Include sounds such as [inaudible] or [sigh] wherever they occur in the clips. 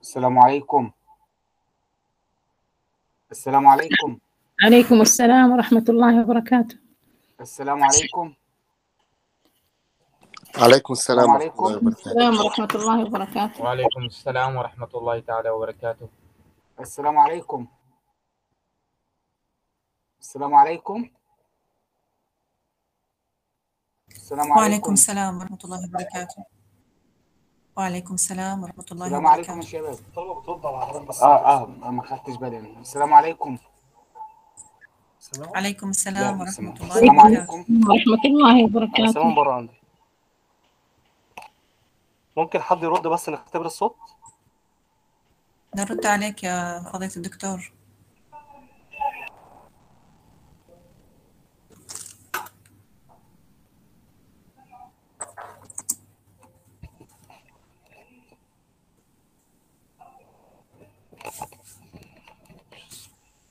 السلام عليكم. السلام عليكم. عليكم السلام ورحمة الله وبركاته. السلام عليكم. عليكم السلام السلام ورحمة الله عليكم. وبركاته. السلام ورحمة الله وبركاته. وعليكم السلام ورحمة الله تعالى وبركاته. السلام عليكم. السلام عليكم. السلام وعليكم عليكم السلام ورحمة الله وبركاته. وعليكم السلام ورحمة الله السلام عليكم يا وبركاته شباب آه آه ما خدتش بالي. أنا. السلام عليكم. عليكم السلام ورحمة الله السلام وبركاته. عليكم. ورحمة الله سلام وبركاته بره عندي. ممكن حد يرد بس نختبر الصوت؟ نرد عليك يا فضيلة الدكتور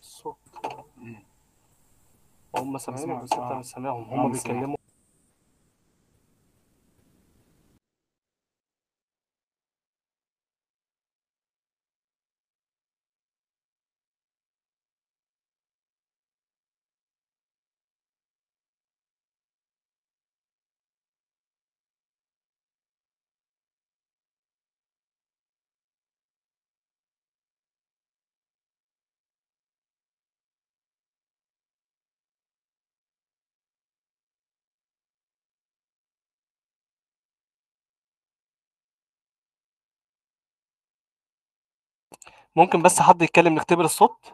الصوت هم سامعينك بس انت. مش سامعهم هم. بيتكلموا ممكن بس حد يتكلم نختبر الصوت؟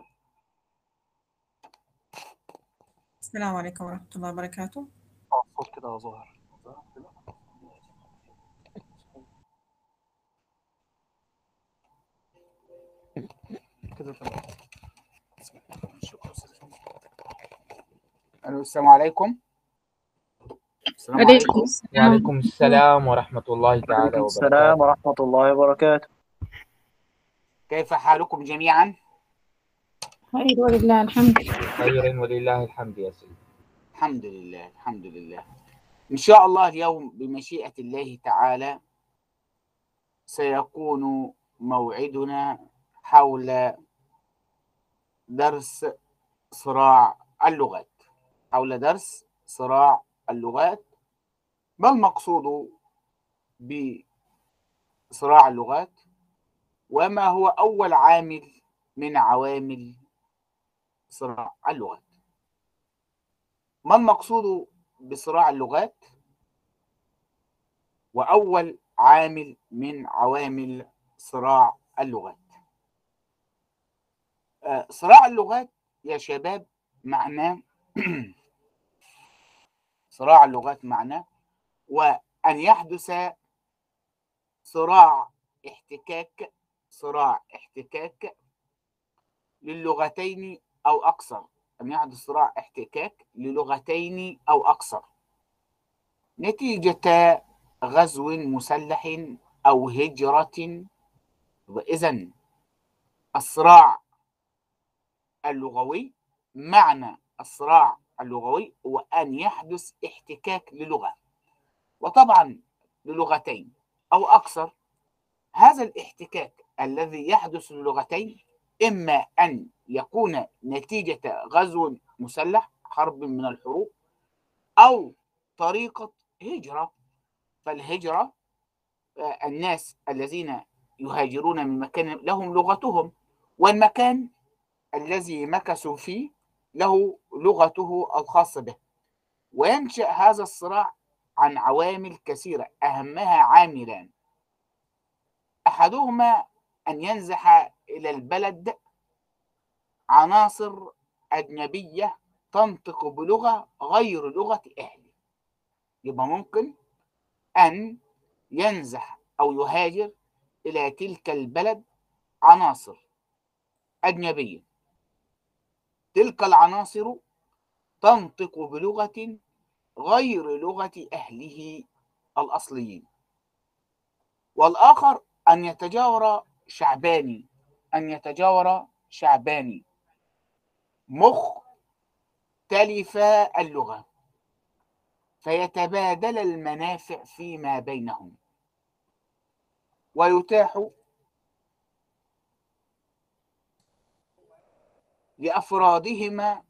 السلام عليكم ورحمة الله وبركاته. آه الصوت كده ظاهر. كده تمام. ألو السلام عليكم. السلام عليكم. عليكم السلام. وعليكم السلام ورحمة الله تعالى السلام وبركاته ورحمة الله وبركاته. كيف حالكم جميعا؟ خير ولله الحمد. خير ولله الحمد يا سيدي. الحمد لله الحمد لله. إن شاء الله اليوم بمشيئة الله تعالى سيكون موعدنا حول درس صراع اللغات. حول درس صراع اللغات. ما المقصود بصراع اللغات؟ وما هو أول عامل من عوامل صراع اللغات؟ ما المقصود بصراع اللغات؟ وأول عامل من عوامل صراع اللغات. آه، صراع اللغات يا شباب معناه [clears throat] صراع اللغات معناه وأن يحدث صراع احتكاك صراع احتكاك للغتين أو أكثر أن يحدث صراع احتكاك للغتين أو أكثر نتيجة غزو مسلح أو هجرة. وإذا الصراع اللغوي معنى الصراع اللغوي هو أن يحدث احتكاك للغة. وطبعا للغتين أو أكثر هذا الاحتكاك الذي يحدث للغتين إما أن يكون نتيجة غزو مسلح حرب من الحروب أو طريقة هجرة. فالهجرة آه، الناس الذين يهاجرون من مكان لهم لغتهم والمكان الذي مكثوا فيه له لغته الخاصة به. وينشأ هذا الصراع عن عوامل كثيرة أهمها عاملان أحدهما أن ينزح إلى البلد عناصر أجنبية تنطق بلغة غير لغة أهله يبقى ممكن أن ينزح أو يهاجر إلى تلك البلد عناصر أجنبية. تلك العناصر تنطق بلغة غير لغة أهله الأصليين. والآخر أن يتجاور شعباني. أن يتجاور شعباني. مختلفا اللغة. فيتبادل المنافع فيما بينهم. ويتاح لأفرادهما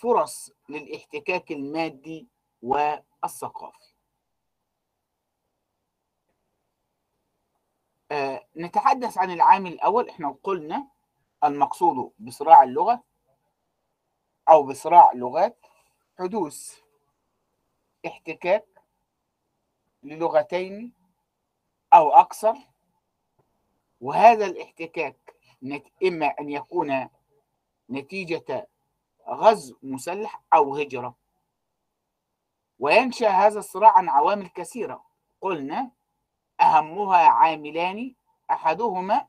فرص للاحتكاك المادي والثقافي. آه، نتحدث عن العامل الأول. إحنا قلنا المقصود بصراع اللغة أو بصراع لغات حدوث احتكاك للغتين أو أكثر وهذا الاحتكاك نت- إما أن يكون نتيجة غزو مسلح أو هجرة. وينشأ هذا الصراع عن عوامل كثيرة. قلنا أهمها عاملان أحدهما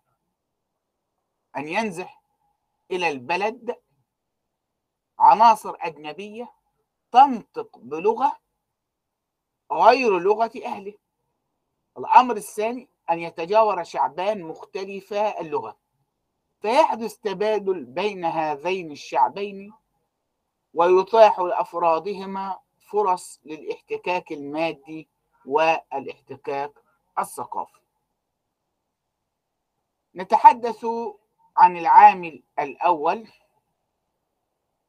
أن ينزح إلى البلد عناصر أجنبية تنطق بلغة غير لغة أهله. الأمر الثاني أن يتجاور شعبان مختلفا اللغة. فيحدث تبادل بين هذين الشعبين ويتاح لأفرادهما فرص للاحتكاك المادي والاحتكاك الثقافي نتحدث عن العامل الأول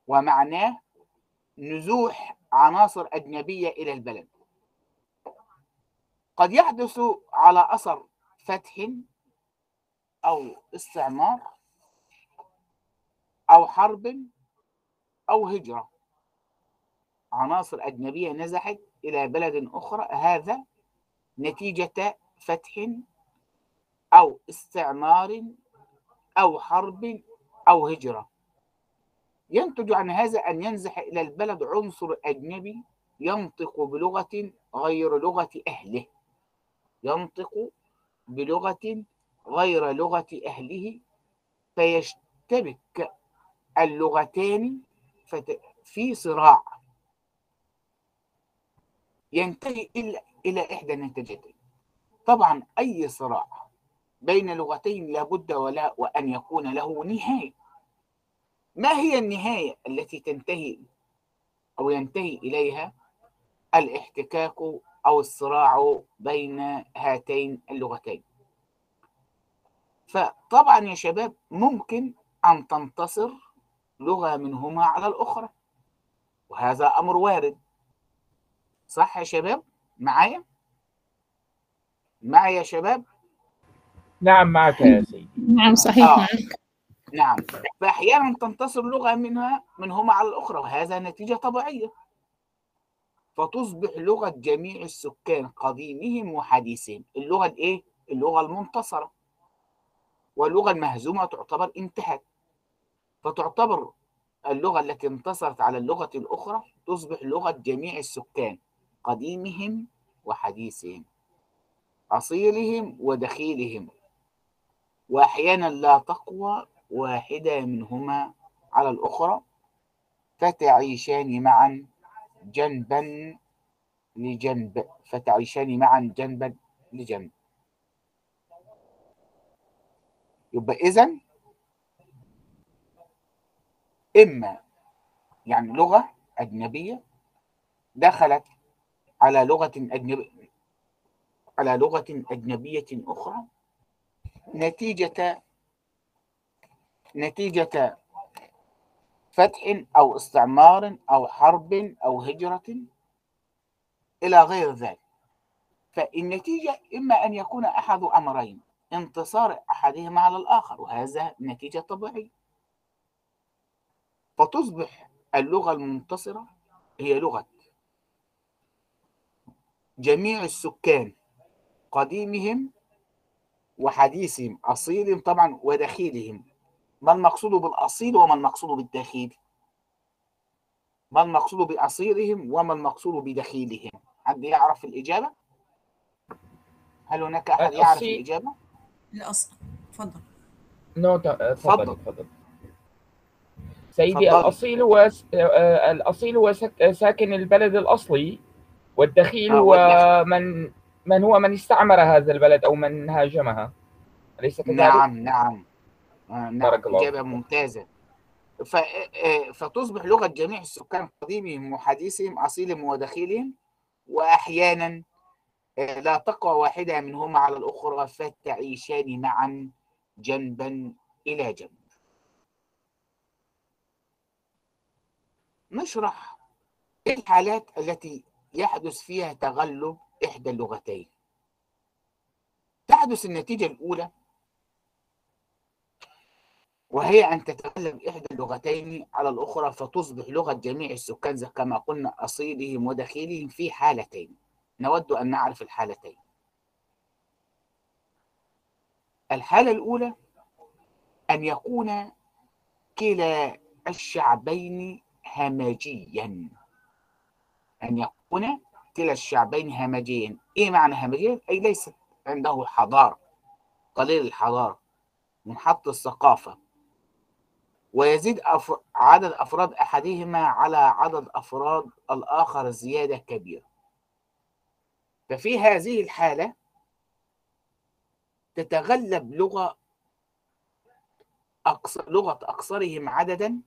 ومعناه نزوح عناصر أجنبية إلى البلد. قد يحدث على أثر فتح أو استعمار أو حرب أو هجرة. عناصر أجنبية نزحت إلى بلد أخرى هذا نتيجة فتح أو استعمار أو حرب أو هجرة. ينتج عن هذا أن ينزح إلى البلد عنصر أجنبي ينطق بلغة غير لغة أهله. ينطق بلغة غير لغة أهله. فيشتبك اللغتان في صراع. ينتهي إلى إحدى النتيجتين طبعا أي صراع بين لغتين لابد ولا وأن يكون له نهاية. ما هي النهاية التي تنتهي أو ينتهي إليها؟ الاحتكاك أو الصراع بين هاتين اللغتين. فطبعا يا شباب ممكن أن تنتصر لغة منهما على الأخرى وهذا أمر وارد. صح يا شباب؟ معايا؟ معايا يا شباب؟ نعم معك يا سيدي. نعم صحيح آه. معك. نعم. فأحيانا تنتصر لغة منها منهما على الأخرى وهذا نتيجة طبيعية. فتصبح لغة جميع السكان قديمهم وحديثهم اللغة الإيه؟ اللغة المنتصرة. واللغة المهزومة تعتبر انتهت فتعتبر اللغة التي انتصرت على اللغة الأخرى تصبح لغة جميع السكان. قديمهم وحديثهم أصيلهم ودخيلهم وأحيانا لا تقوى واحدة منهما على الأخرى فتعيشان معا جنبا لجنب فتعيشان معا جنبا لجنب. يبقى إذا إما يعني لغة أجنبية دخلت على لغة أجنبية على لغة أجنبية أخرى نتيجة نتيجة فتح أو استعمار أو حرب أو هجرة إلى غير ذلك. فالنتيجة إما أن يكون أحد أمرين انتصار أحدهما على الآخر وهذا نتيجة طبيعية. فتصبح اللغة المنتصرة هي لغة جميع السكان قديمهم وحديثهم أصيلهم طبعا ودخيلهم. ما المقصود بالأصيل وما المقصود بالدخيل؟ ما المقصود بأصيلهم وما المقصود بدخيلهم؟ حد يعرف الإجابة؟ هل هناك أحد يعرف الأصيل- الإجابة؟ الأصل تفضل. نو تفضل. تفضل. سيدي تفضل. الأصيل هو س- آه، الأصيل هو ساكن البلد الأصلي. والدخيل آه، هو من من هو من استعمر هذا البلد أو من هاجمها؟ أليس كذلك؟ نعم نعم. آه، نعم. بارك الله إجابة ممتازة. آه، فتصبح لغة جميع السكان قديمهم وحديثهم أصيلهم ودخيلهم واحيانا لا تقوى واحدة منهما على الأخرى فتعيشان معا جنبا إلى جنب. نشرح إيه الحالات التي يحدث فيها تغلب إحدى اللغتين. تحدث النتيجة الأولى وهي أن تتغلب إحدى اللغتين على الأخرى فتصبح لغة جميع السكان كما قلنا أصيلهم ودخيلهم في حالتين. نود أن نعرف الحالتين. الحالة الأولى أن يكون كلا الشعبين همجيا أن يكون كلا الشعبين همجيا إيه معنى همجيا؟ أي ليست عنده حضارة قليل الحضارة منحط الثقافة. ويزيد أف... عدد أفراد أحدهما على عدد أفراد الآخر زيادة كبيرة. ففي هذه الحالة تتغلب لغة أقصر لغة أكثرهم عددا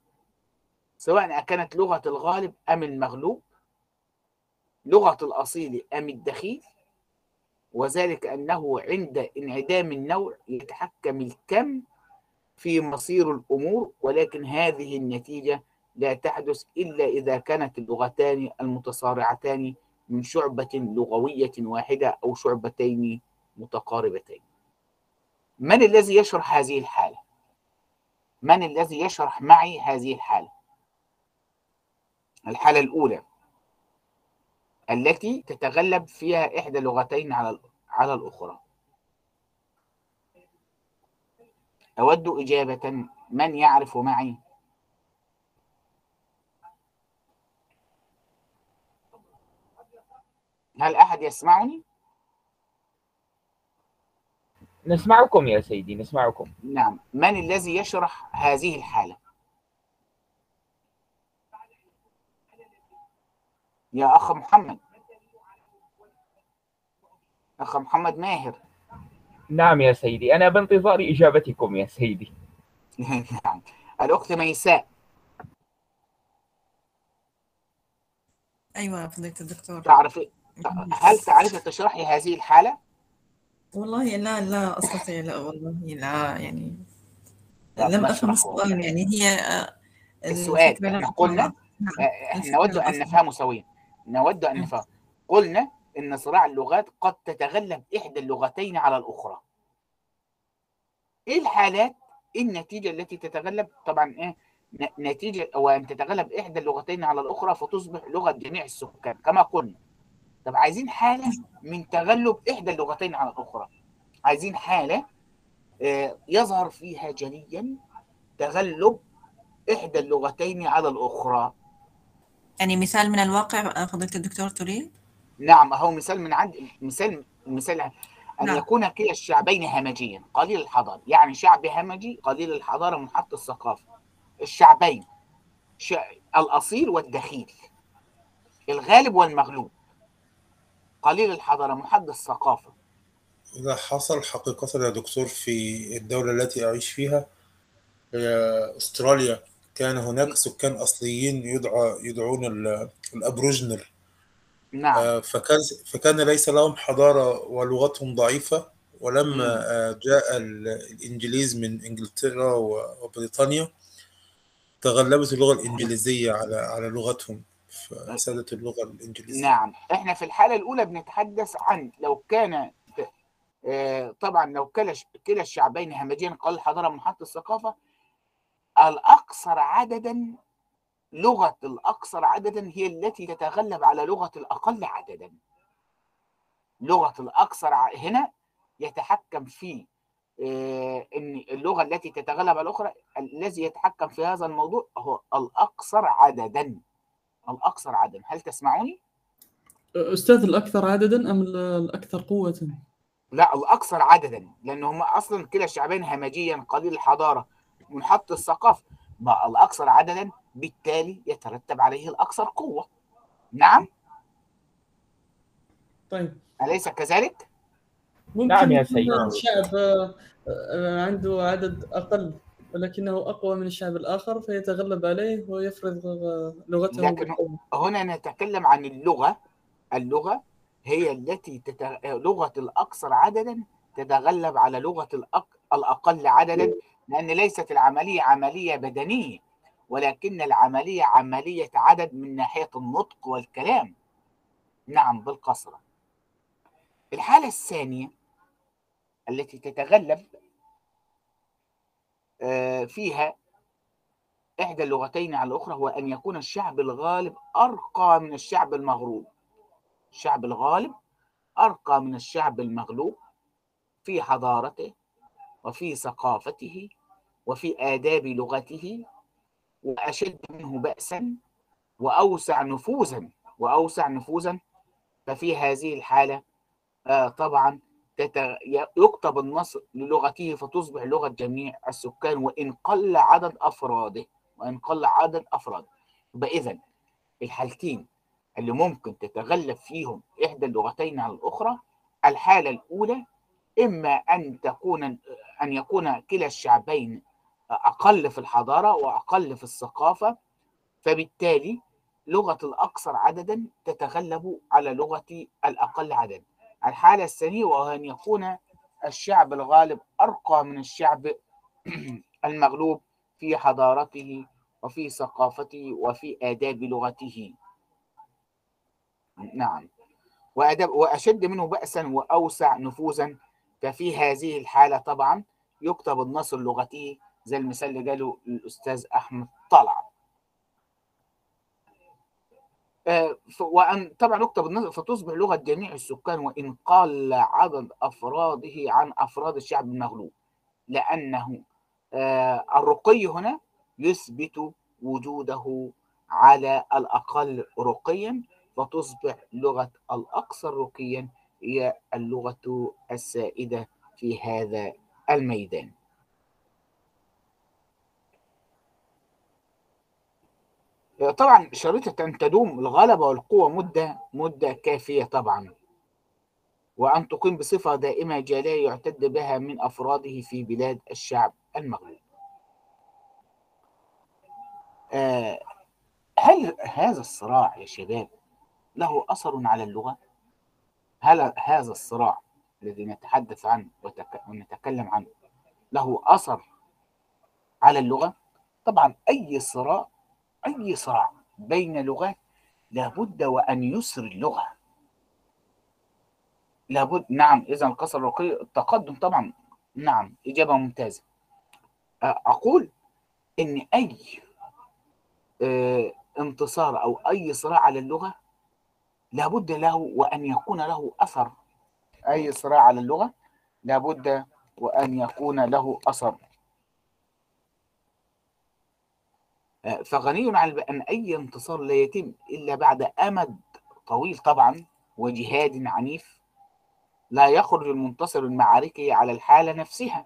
سواء كانت لغة الغالب أم المغلوب. لغة الأصيل أم الدخيل وذلك أنه عند انعدام النوع يتحكم الكم في مصير الأمور ولكن هذه النتيجة لا تحدث إلا إذا كانت اللغتان المتصارعتان من شعبة لغوية واحدة أو شعبتين متقاربتين من الذي يشرح هذه الحالة؟ من الذي يشرح معي هذه الحالة؟ الحالة الأولى التي تتغلب فيها إحدى اللغتين على على الأخرى أود إجابة من يعرف معي هل أحد يسمعني؟ نسمعكم يا سيدي نسمعكم نعم من الذي يشرح هذه الحالة؟ يا أخ محمد. أخ محمد ماهر. نعم يا سيدي أنا بانتظار إجابتكم يا سيدي. [laughs] نعم. الأخت ميساء. أيوة فضيلة الدكتور. تعرف هل تعرف تشرحي هذه الحالة؟ والله لا لا أستطيع لا والله لا يعني لا، لم أفهم. السؤال يعني هي آه، السؤال قلنا نعم. نود أن الفكرة نفهمه سويا. نود أن مم. نفهم. قلنا إن صراع اللغات قد تتغلب إحدى اللغتين على الأخرى. إيه الحالات؟ إيه النتيجة التي تتغلب؟ طبعا إيه ن- نتيجة أو ان تتغلب إحدى اللغتين على الأخرى فتصبح لغة جميع السكان كما قلنا. طب عايزين حالة من تغلب إحدى اللغتين على الأخرى. عايزين حالة آه، يظهر فيها جليا تغلب إحدى اللغتين على الأخرى. يعني مثال من الواقع آه، فضيلة الدكتور تريد؟ نعم هو مثال من عند مثال مثال أن نعم. يكون كلا الشعبين همجيا قليل الحضارة. يعني شعب همجي قليل الحضارة منحط الثقافة. الشعبين ش... الأصيل والدخيل. الغالب والمغلوب. قليل الحضارة منحط الثقافة. إذا حصل حقيقة يا دكتور في الدولة التي أعيش فيها هي أستراليا. كان هناك سكان أصليين يدعى يدعون ال- الأبروجنر نعم. آه، فكان فكان ليس لهم حضارة ولغتهم ضعيفة ولما آه، جاء ال- الإنجليز من إنجلترا و- وبريطانيا تغلبت اللغة الإنجليزية على على لغتهم فسادت اللغة الإنجليزية. نعم. إحنا في الحالة الأولى بنتحدث عن لو كان آه، طبعا لو كلا كلا الشعبين همجيا قليل الحضارة منحط الثقافة الاكثر عددا لغة الاكثر عددا هي التي تتغلب على لغة الأقل عددا. لغة الاكثر ع- هنا يتحكم في آه، إن اللغة التي تتغلب على الأخرى الذي يتحكم في هذا الموضوع هو الاكثر عددا. الاكثر عددا. هل تسمعوني؟ أستاذ الأكثر عددا أم ال- الأكثر قوة؟ لا الاكثر عددا لأن هم أصلا كلا الشعبين همجيا قليل الحضارة. منحط الثقافة بقى الأكثر عددا بالتالي يترتب عليه الأكثر قوة. نعم؟ طيب. أليس كذلك؟ ممكن نعم يا يكون سيد. الشعب آه، عنده عدد أقل ولكنه أقوى من الشعب الآخر فيتغلب عليه ويفرض لغته لكن. هنا نتكلم عن اللغة. اللغة هي التي تت... لغة الأكثر عددا تتغلب على لغة الأق... الأقل عددا لأن ليست العملية عملية بدنية ولكن العملية عملية عدد من ناحية النطق والكلام. نعم بالقصرة الحالة الثانية التي تتغلب آه، فيها إحدى اللغتين على الأخرى هو أن يكون الشعب الغالب أرقى من الشعب المغلوب الشعب الغالب أرقى من الشعب المغلوب في حضارته وفي ثقافته وفي آداب لغته وأشد منه بأسا وأوسع نفوذا وأوسع نفوذا. ففي هذه الحالة آه، طبعا يكتب النص للغته فتصبح لغة جميع السكان وإن قل عدد أفراده وإن قل عدد أفراده يبقى إذا الحالتين اللي ممكن تتغلب فيهم إحدى اللغتين على الأخرى الحالة الأولى إما أن تكون أن يكون كلا الشعبين أقل في الحضارة وأقل في الثقافة فبالتالي لغة الأكثر عددا تتغلب على لغة الأقل عددا. الحالة الثانية وهو أن يكون الشعب الغالب أرقى من الشعب [clears throat] المغلوب في حضارته وفي ثقافته وفي آداب لغته. نعم. وأدب وأشد منه بأسا وأوسع نفوذا ففي هذه الحالة طبعا يكتب النص لغته زي المثال اللي قاله الأستاذ أحمد طلع آه، وأن طبعا يكتب النص فتصبح لغة جميع السكان وإن قل عدد أفراده عن أفراد الشعب المغلوب لأنه آه، الرقي هنا يثبت وجوده على الأقل رقيا فتصبح لغة الأكثر رقيا هي اللغة السائدة في هذا الميدان. طبعا شريطة أن تدوم الغلبة والقوة مدة مدة كافية طبعا وأن تقيم بصفة دائمة جالية يعتد بها من أفراده في بلاد الشعب المغلوب آه، هل هذا الصراع يا شباب له أثر على اللغة؟ هل هذا الصراع الذي نتحدث عنه ونتكلم عنه له أثر على اللغة؟ طبعا أي صراع أي صراع بين لغات لابد وأن يسر اللغة. لابد نعم إذا القصر الرقي التقدم طبعا. نعم إجابة ممتازة. أقول إن أي آه، انتصار أو أي صراع على اللغة لابد له وأن يكون له أثر. أي صراع على اللغة لابد وأن يكون له أثر آه، فغني عن أن أي انتصار لا يتم إلا بعد أمد طويل طبعا وجهاد عنيف لا يخرج المنتصر من معاركه على الحالة نفسها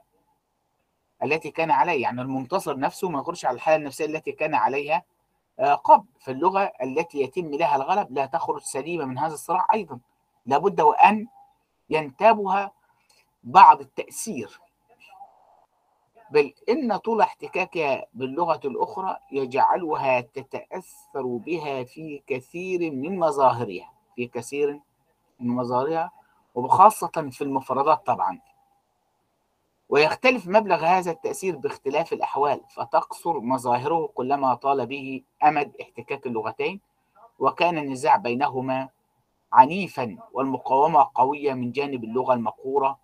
التي كان عليها. يعني المنتصر نفسه ما يخرجش على الحالة النفسية التي كان عليها آه، قبل. فاللغة التي يتم لها الغلب لا تخرج سليمة من هذا الصراع أيضا. لابد وأن ينتابها بعض التأثير. بل إن طول احتكاكها باللغة الأخرى يجعلها تتأثر بها في كثير من مظاهرها في كثير من مظاهرها وخاصة في المفردات طبعا. ويختلف مبلغ هذا التأثير باختلاف الأحوال فتقصر مظاهره كلما طال به أمد احتكاك اللغتين وكان النزاع بينهما عنيفا والمقاومة قوية من جانب اللغة المقورة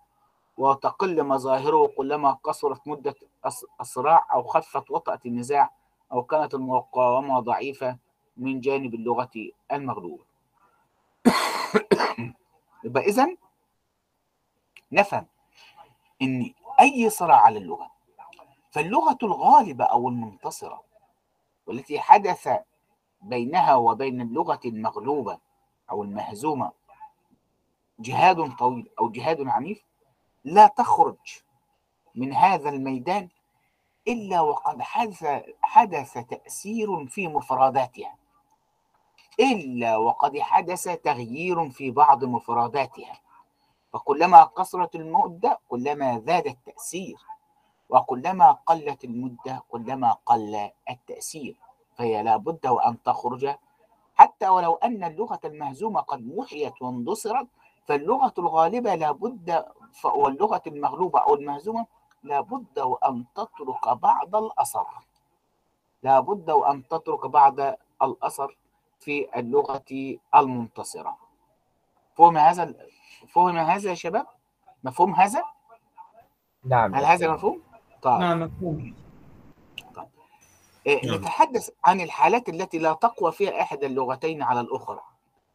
وتقل مظاهره كلما قصرت مدة الص- الصراع أو خفت وطأة النزاع أو كانت المقاومة ضعيفة من جانب اللغة المغلوبة. [coughs] يبقى إذن نفهم إن أي صراع على اللغة فاللغة الغالبة أو المنتصرة والتي حدث بينها وبين اللغة المغلوبة أو المهزومة جهاد طويل أو جهاد عنيف لا تخرج من هذا الميدان إلا وقد حدث حدث تأثير في مفرداتها. إلا وقد حدث تغيير في بعض مفرداتها. فكلما قصرت المدة كلما زاد التأثير. وكلما قلت المدة كلما قل التأثير. فهي لابد وأن تخرج. حتى ولو أن اللغة المهزومة قد محيت واندثرت فاللغة الغالبة لابد ف- واللغة المغلوبة أو المهزومة لابد وأن تترك بعض الأثر لابد وأن تترك بعض الأثر في اللغة المنتصرة فهم هذا فهم هذا يا شباب؟ مفهوم هذا؟ نعم هل هذا مفهوم؟ طيب نعم مفهوم إيه، نعم. نتحدث عن الحالات التي لا تقوى فيها إحدى اللغتين على الأخرى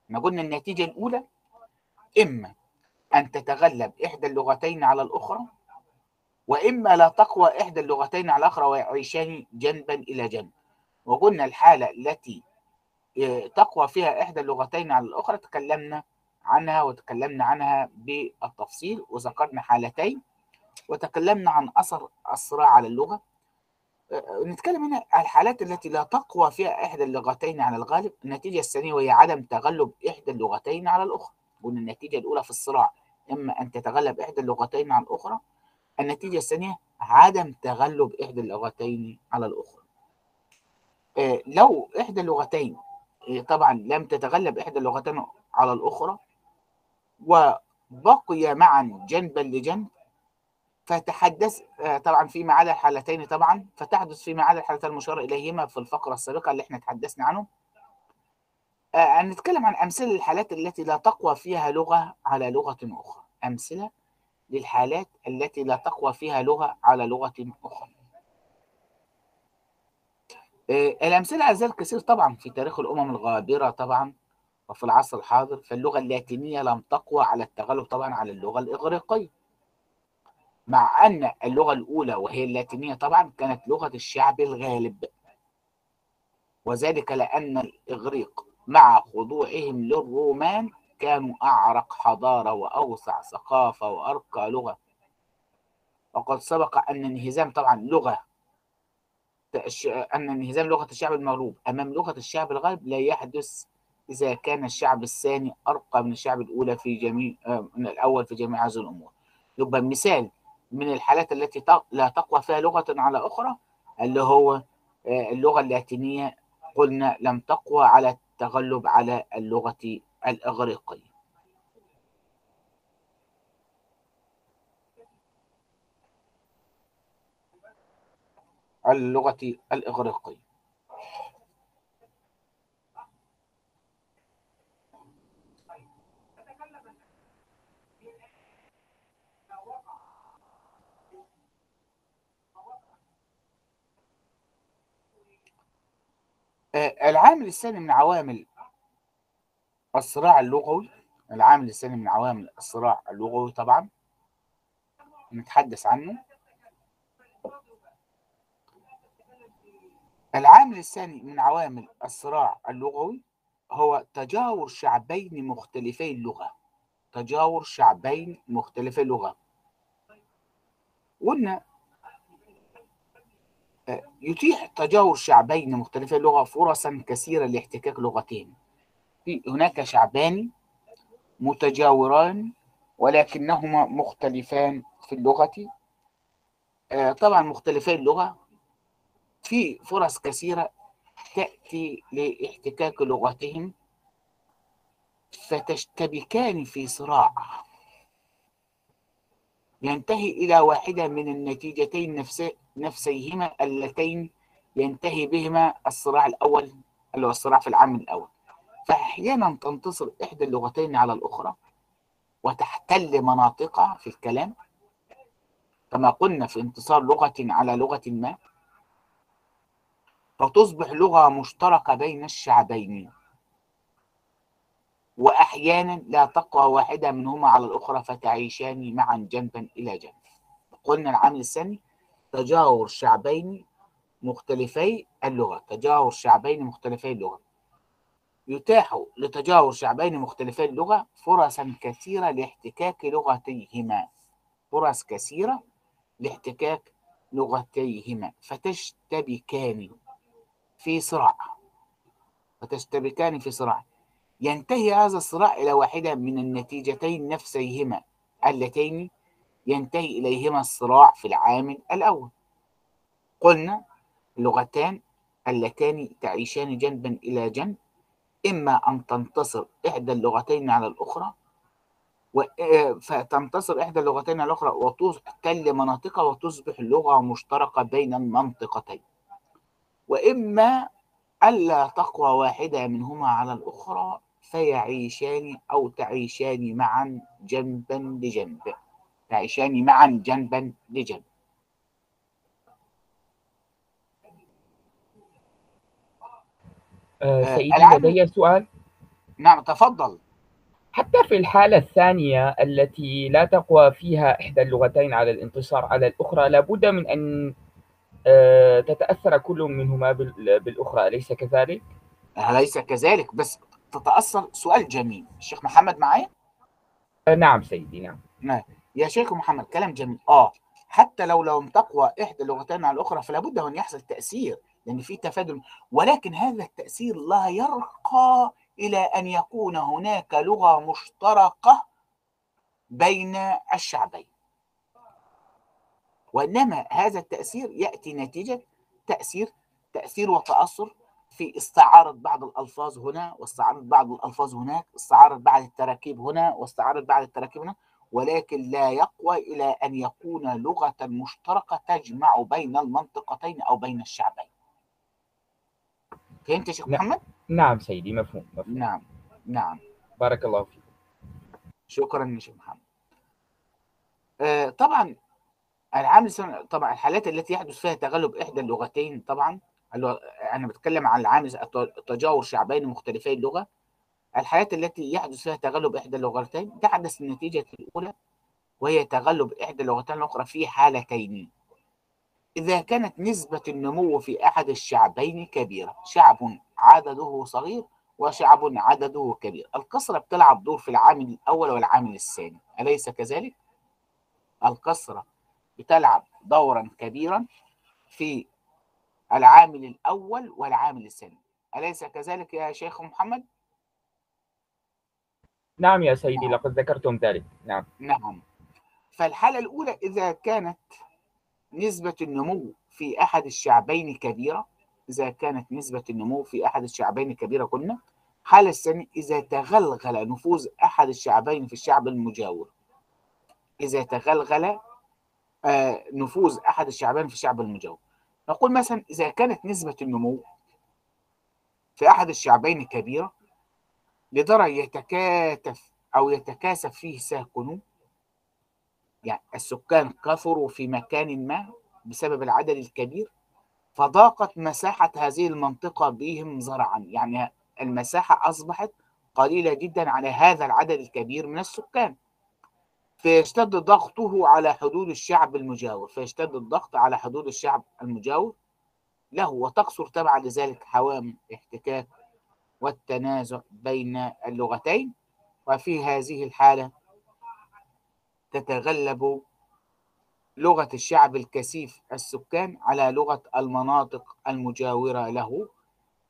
إحنا قلنا النتيجة الأولى إما أن تتغلب إحدى اللغتين على الأخرى وإما لا تقوى إحدى اللغتين على الأخرى ويعيشان جنبا إلى جنب. وقلنا الحالة التي إيه، تقوى فيها إحدى اللغتين على الأخرى تكلمنا عنها وتكلمنا عنها بالتفصيل وذكرنا حالتين وتكلمنا عن أثر الصراع على اللغة. نتكلم هنا الحالات التي لا تقوى فيها إحدى اللغتين على الغالب النتيجة الثانية وهي عدم تغلب إحدى اللغتين على الأخرى. قلنا النتيجة الأولى في الصراع إما أن تتغلب إحدى اللغتين على الأخرى. النتيجة الثانية عدم تغلب إحدى اللغتين على الأخرى. آه، لو إحدى اللغتين آه، طبعا لم تتغلب إحدى اللغتين على الأخرى وبقي معا جنبا لجنب فتحدث آه، طبعا فيما عدا الحالتين طبعا فتحدث فيما عدا الحالتين المشار إليهما في الفقرة السابقة اللي إحنا تحدثنا عنهم آه، نتكلم عن أمثلة للحالات التي لا تقوى فيها لغة على لغة أخرى. أمثلة للحالات التي لا تقوى فيها لغة على لغة أخرى. آه، الأمثلة على ذلك كثير طبعا في تاريخ الأمم الغابرة طبعا وفي العصر الحاضر فاللغة اللاتينية لم تقوى على التغلب طبعا على اللغة الإغريقية. مع أن اللغة الأولى وهي اللاتينية طبعا كانت لغة الشعب الغالب وذلك لأن الإغريق مع خضوعهم للرومان كانوا أعرق حضارة وأوسع ثقافة وأرقى لغة. وقد سبق أن انهزام طبعا لغة أن انهزام لغة الشعب المغلوب أمام لغة الشعب الغالب لا يحدث إذا كان الشعب الثاني أرقى من الشعب الأولى في جميع من الأول في جميع هذه الأمور. يبقى مثال من الحالات التي لا تقوى فيها لغة على أخرى اللي هو اللغة اللاتينية. قلنا لم تقوى على التغلب على اللغة الإغريقية. اللغة الإغريقية. العامل الثاني من عوامل الصراع اللغوي العامل الثاني من عوامل الصراع اللغوي طبعا نتحدث عنه. العامل الثاني من عوامل الصراع اللغوي هو تجاور شعبين مختلفي اللغة. تجاور شعبين مختلفي اللغة. قلنا يتيح تجاور شعبين مختلفي اللغة فرصا كثيرة لاحتكاك لغتين. هناك شعبان متجاوران ولكنهما مختلفان في اللغة. طبعا مختلفي اللغة. في فرص كثيرة تأتي لاحتكاك لغتهم فتشتبكان في صراع. ينتهي إلى واحدة من النتيجتين نفسي نفسيهما اللتين ينتهي بهما الصراع الأول اللي هو الصراع في العام الأول. فأحيانا تنتصر إحدى اللغتين على الأخرى وتحتل مناطقها في الكلام. كما قلنا في انتصار لغة على لغة ما فتصبح لغة مشتركة بين الشعبين. وأحيانا لا تقوى واحدة منهما على الأخرى فتعيشان معا جنبا إلى جنب. قلنا العامل الثاني تجاور شعبين مختلفي اللغة تجاور شعبين مختلفي اللغة. يتاح لتجاور شعبين مختلفي اللغة فرصا كثيرة لاحتكاك لغتيهما. فرص كثيرة لاحتكاك لغتيهما. فتشتبكان في صراع. فتشتبكان في صراع. ينتهي هذا الصراع إلى واحدة من النتيجتين نفسيهما اللتين ينتهي إليهما الصراع في العامل الأول. قلنا اللغتان اللتان تعيشان جنبا إلى جنب إما أن تنتصر إحدى اللغتين على الأخرى فتنتصر إحدى اللغتين على الأخرى وتحتل مناطقها وتصبح لغة مشتركة بين المنطقتين. وإما ألا تقوى واحدة منهما على الأخرى فيعيشان أو تعيشان معا جنبا لجنب. تعيشان معا جنبا لجنب. آه، آه، سيدي لدي سؤال. نعم تفضل. حتى في الحالة الثانية التي لا تقوى فيها إحدى اللغتين على الانتصار على الأخرى لابد من أن آه، تتأثر كل منهما بال- بالأخرى أليس كذلك؟ أليس كذلك؟ بس تتأثر سؤال جميل. الشيخ محمد معايا؟ آه، نعم سيدي نعم. يا شيخ محمد كلام جميل. آه. حتى لو لم تقوى إحدى اللغتين على الأخرى فلا بد أن يحصل تأثير لأن في تفادل ولكن هذا التأثير لا يرقى إلى أن يكون هناك لغة مشتركة بين الشعبين. وإنما هذا التأثير يأتي نتيجة تأثير تأثير وتأثر في استعارة بعض الألفاظ هنا واستعارة بعض الألفاظ هناك استعارة بعض التراكيب هنا واستعارة بعض التراكيب هنا ولكن لا يقوى إلى أن يكون لغة مشتركة تجمع بين المنطقتين أو بين الشعبين فهمت يا شيخ نعم. محمد؟ نعم سيدي مفهوم, مفهوم. نعم نعم بارك الله فيك شكرا يا شيخ محمد آه طبعا العامل طبعا الحالات التي يحدث فيها تغلب إحدى اللغتين طبعا اللي هو- أنا بتكلم عن العامل تجاور شعبين مختلفي اللغة الحالات التي يحدث فيها تغلب إحدى اللغتين تحدث النتيجة الأولى وهي تغلب إحدى اللغتين الأخرى في حالتين. إذا كانت نسبة النمو في أحد الشعبين كبيرة شعب عدده صغير وشعب عدده كبير. الكسرة بتلعب دور في العامل الأول والعامل الثاني أليس كذلك؟ الكسرة بتلعب دورا كبيرا في العامل الأول والعامل الثاني. أليس كذلك يا شيخ محمد؟ نعم يا سيدي نعم. لقد ذكرتم ذلك. نعم. نعم. فالحالة الأولى إذا كانت نسبة النمو في أحد الشعبين كبيرة إذا كانت نسبة النمو في أحد الشعبين كبيرة قلنا الحالة الثانية إذا تغلغل نفوذ أحد الشعبين في الشعب المجاور. إذا تغلغل آه، نفوذ أحد الشعبين في الشعب المجاور. نقول مثلا إذا كانت نسبة النمو في أحد الشعبين كبيرة لدرجة يتكاتف أو يتكاثف فيه ساكنوه يعني السكان كثروا في مكان ما بسبب العدد الكبير فضاقت مساحة هذه المنطقة بهم زرعا. يعني المساحة أصبحت قليلة جدا على هذا العدد الكبير من السكان. فيشتد ضغطه على حدود الشعب المجاور. فيشتد الضغط على حدود الشعب المجاور له وتقصر تبعا لذلك حوامل الاحتكاك والتنازع بين اللغتين. وفي هذه الحالة تتغلب لغة الشعب الكثيف السكان على لغة المناطق المجاورة له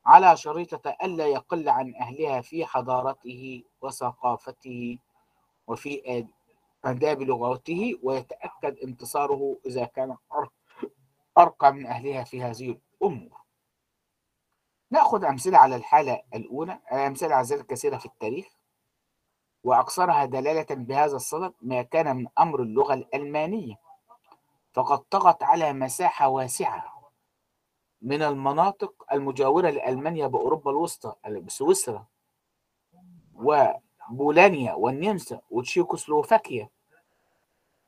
على شريطة ألا يقل عن أهلها في حضارته وثقافته وفي آد- آداب لغته ويتأكد انتصاره إذا كان أر- أرقى من أهلها في هذه الأمور. نأخذ أمثلة على الحالة الأولى أمثلة على ذلك كثيرة في التاريخ. وأكثرها دلالة بهذا الصدد ما كان من أمر اللغة الألمانية. فقد طغت على مساحة واسعة من المناطق المجاورة لألمانيا بأوروبا الوسطى بسويسرا وبولانيا والنمسا وتشيكوسلوفاكيا.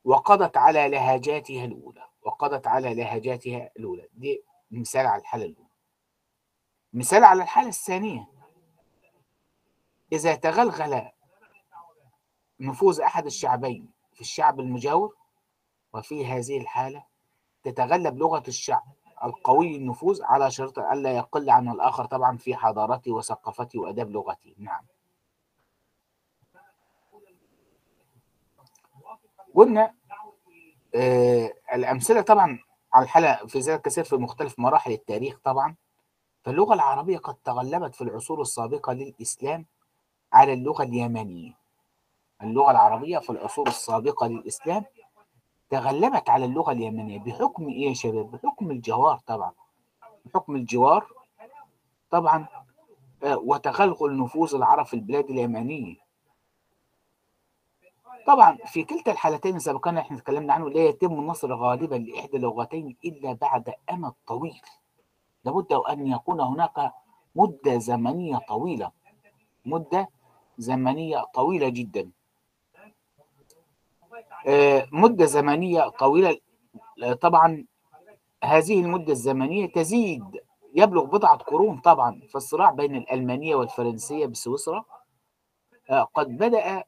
وقضت على لهجاتها الأولى وقضت على لهجاتها الأولى. دي مثال على الحالة الأولى. مثال على الحالة الثانية. إذا تغلغل نفوذ أحد الشعبين في الشعب المجاور وفي هذه الحالة تتغلب لغة الشعب القوي النفوذ على شرط ألا يقل عن الآخر طبعا في حضارته وثقافته وأداب لغته نعم. قلنا آه الأمثلة طبعا على الحالة في ذلك كثير في مختلف مراحل التاريخ طبعا. فاللغة العربية قد تغلبت في العصور السابقة للإسلام على اللغة اليمنية. اللغة العربية في العصور السابقة للإسلام تغلبت على اللغة اليمنية بحكم إيه يا شباب؟ بحكم الجوار طبعا. بحكم الجوار طبعا آه، وتغلغل نفوذ العرب في البلاد اليمنية. طبعا في كلتا الحالتين السابقين إحنا اتكلمنا عنه لا يتم النصر غالبا لإحدى اللغتين إلا بعد أمد طويل. لابد أن يكون هناك مدة زمنية طويلة مدة زمنية طويلة جدا. آه، مدة زمنية طويلة آه، طبعا هذه المدة الزمنية تزيد يبلغ بضعة قرون طبعا فالصراع بين الألمانية والفرنسية بسويسرا. آه، قد بدأ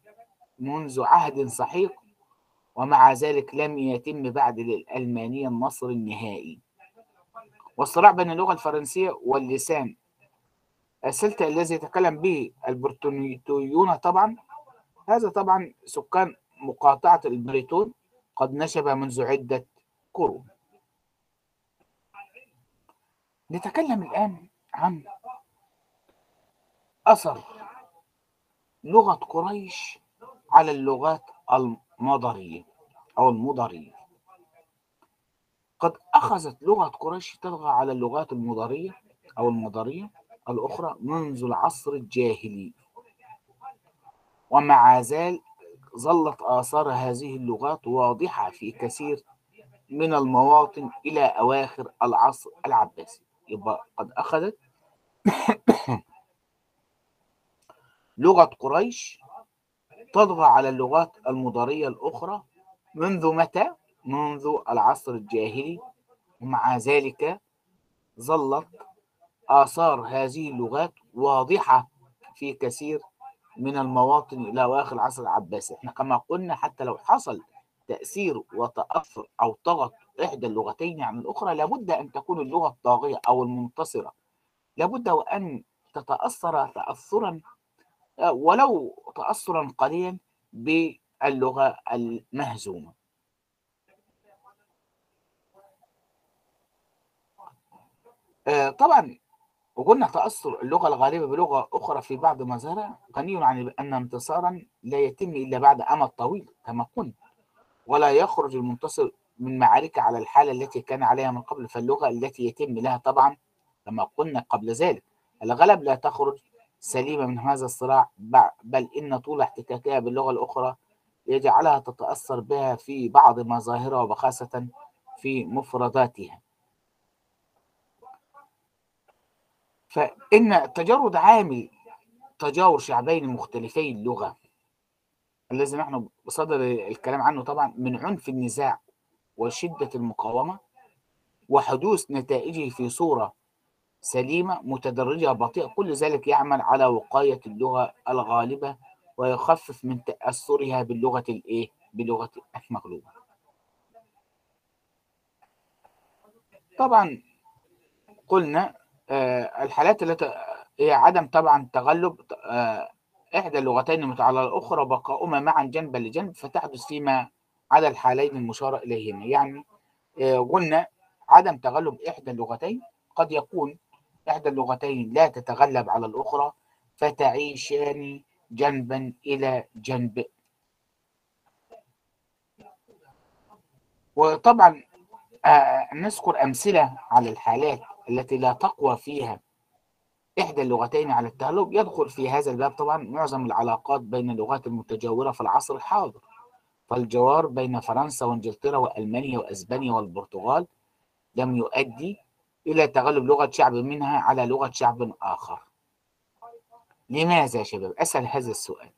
منذ عهد سحيق ومع ذلك لم يتم بعد للألمانية النصر النهائي. والصراع بين اللغة الفرنسية واللسان. السلطة الذي يتكلم به البرتونيون طبعا هذا طبعا سكان مقاطعة البريتون قد نشب منذ عدة قرون. نتكلم الآن عن أثر لغة قريش على اللغات المضرية أو المضرية. قد أخذت لغة قريش تطغى على اللغات المضرية أو المضرية الأخرى منذ العصر الجاهلي. ومع ذلك ظلت آثار هذه اللغات واضحة في كثير من المواطن إلى أواخر العصر العباسي. يبقى قد أخذت [coughs] لغة قريش تطغى على اللغات المضارية الأخرى منذ متى؟ منذ العصر الجاهلي. ومع ذلك ظلت آثار هذه اللغات واضحة في كثير من المواطن إلى أواخر العصر العباسي إحنا كما قلنا حتى لو حصل تأثير وتأثر أو طغت إحدى اللغتين عن الأخرى لابد أن تكون اللغة الطاغية أو المنتصرة. لابد وأن تتأثر تأثرا ولو تأثرا قليلا باللغة المهزومة. طبعا وقلنا تأثر اللغة الغالبة بلغة أخرى في بعض مظاهرها غني عن أن انتصارا لا يتم إلا بعد أمد طويل كما قلنا ولا يخرج المنتصر من معارك على الحالة التي كان عليها من قبل فاللغة التي يتم لها طبعا كما قلنا قبل ذلك. الغلب لا تخرج سليمة من هذا الصراع بل إن طول احتكاكها باللغة الأخرى يجعلها تتأثر بها في بعض مظاهرها وخاصة في مفرداتها. فإن تجرد عامل تجاور شعبين مختلفي اللغة الذي نحن بصدد الكلام عنه طبعا من عنف النزاع وشدة المقاومة وحدوث نتائجه في صورة سليمة متدرجة بطيئة كل ذلك يعمل على وقاية اللغة الغالبة ويخفف من تأثرها باللغة الإيه؟ بلغة المغلوبة. طبعا قلنا آه الحالات التي هي عدم طبعا تغلب آه إحدى اللغتين المتعلقة الأخرى بقاؤهما معا جنبا لجنب فتحدث فيما عدا الحالين المشار إليهما يعني آه قلنا عدم تغلب إحدى اللغتين قد يكون إحدى اللغتين لا تتغلب على الأخرى فتعيشان جنبا إلى جنب. وطبعا آه نذكر أمثلة على الحالات التي لا تقوى فيها إحدى اللغتين على التغلب. يدخل في هذا الباب طبعا معظم العلاقات بين اللغات المتجاورة في العصر الحاضر. فالجوار بين فرنسا وإنجلترا وألمانيا وأسبانيا والبرتغال لم يؤدي إلى تغلب لغة شعب منها على لغة شعب آخر. لماذا يا شباب؟ أسأل هذا السؤال.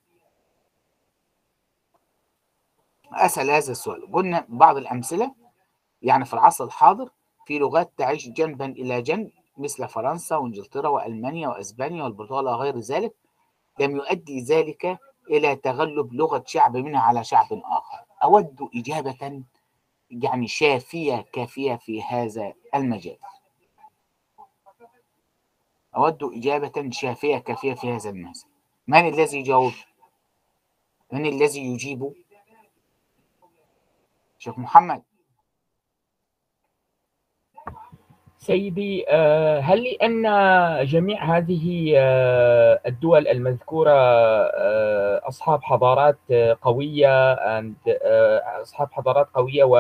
أسأل هذا السؤال. قلنا بعض الأمثلة يعني في العصر الحاضر في لغات تعيش جنبا إلى جنب مثل فرنسا وإنجلترا وألمانيا وأسبانيا والبرتغال وغير ذلك لم يؤدي ذلك إلى تغلب لغة شعب منها على شعب آخر. أود إجابة يعني شافية كافية في هذا المجال. أود إجابة شافية كافية في هذا المثل من الذي يجاوب؟ من الذي يجيب؟ شيخ محمد سيدي هل لأن جميع هذه الدول المذكورة أصحاب حضارات قوية أصحاب حضارات قوية و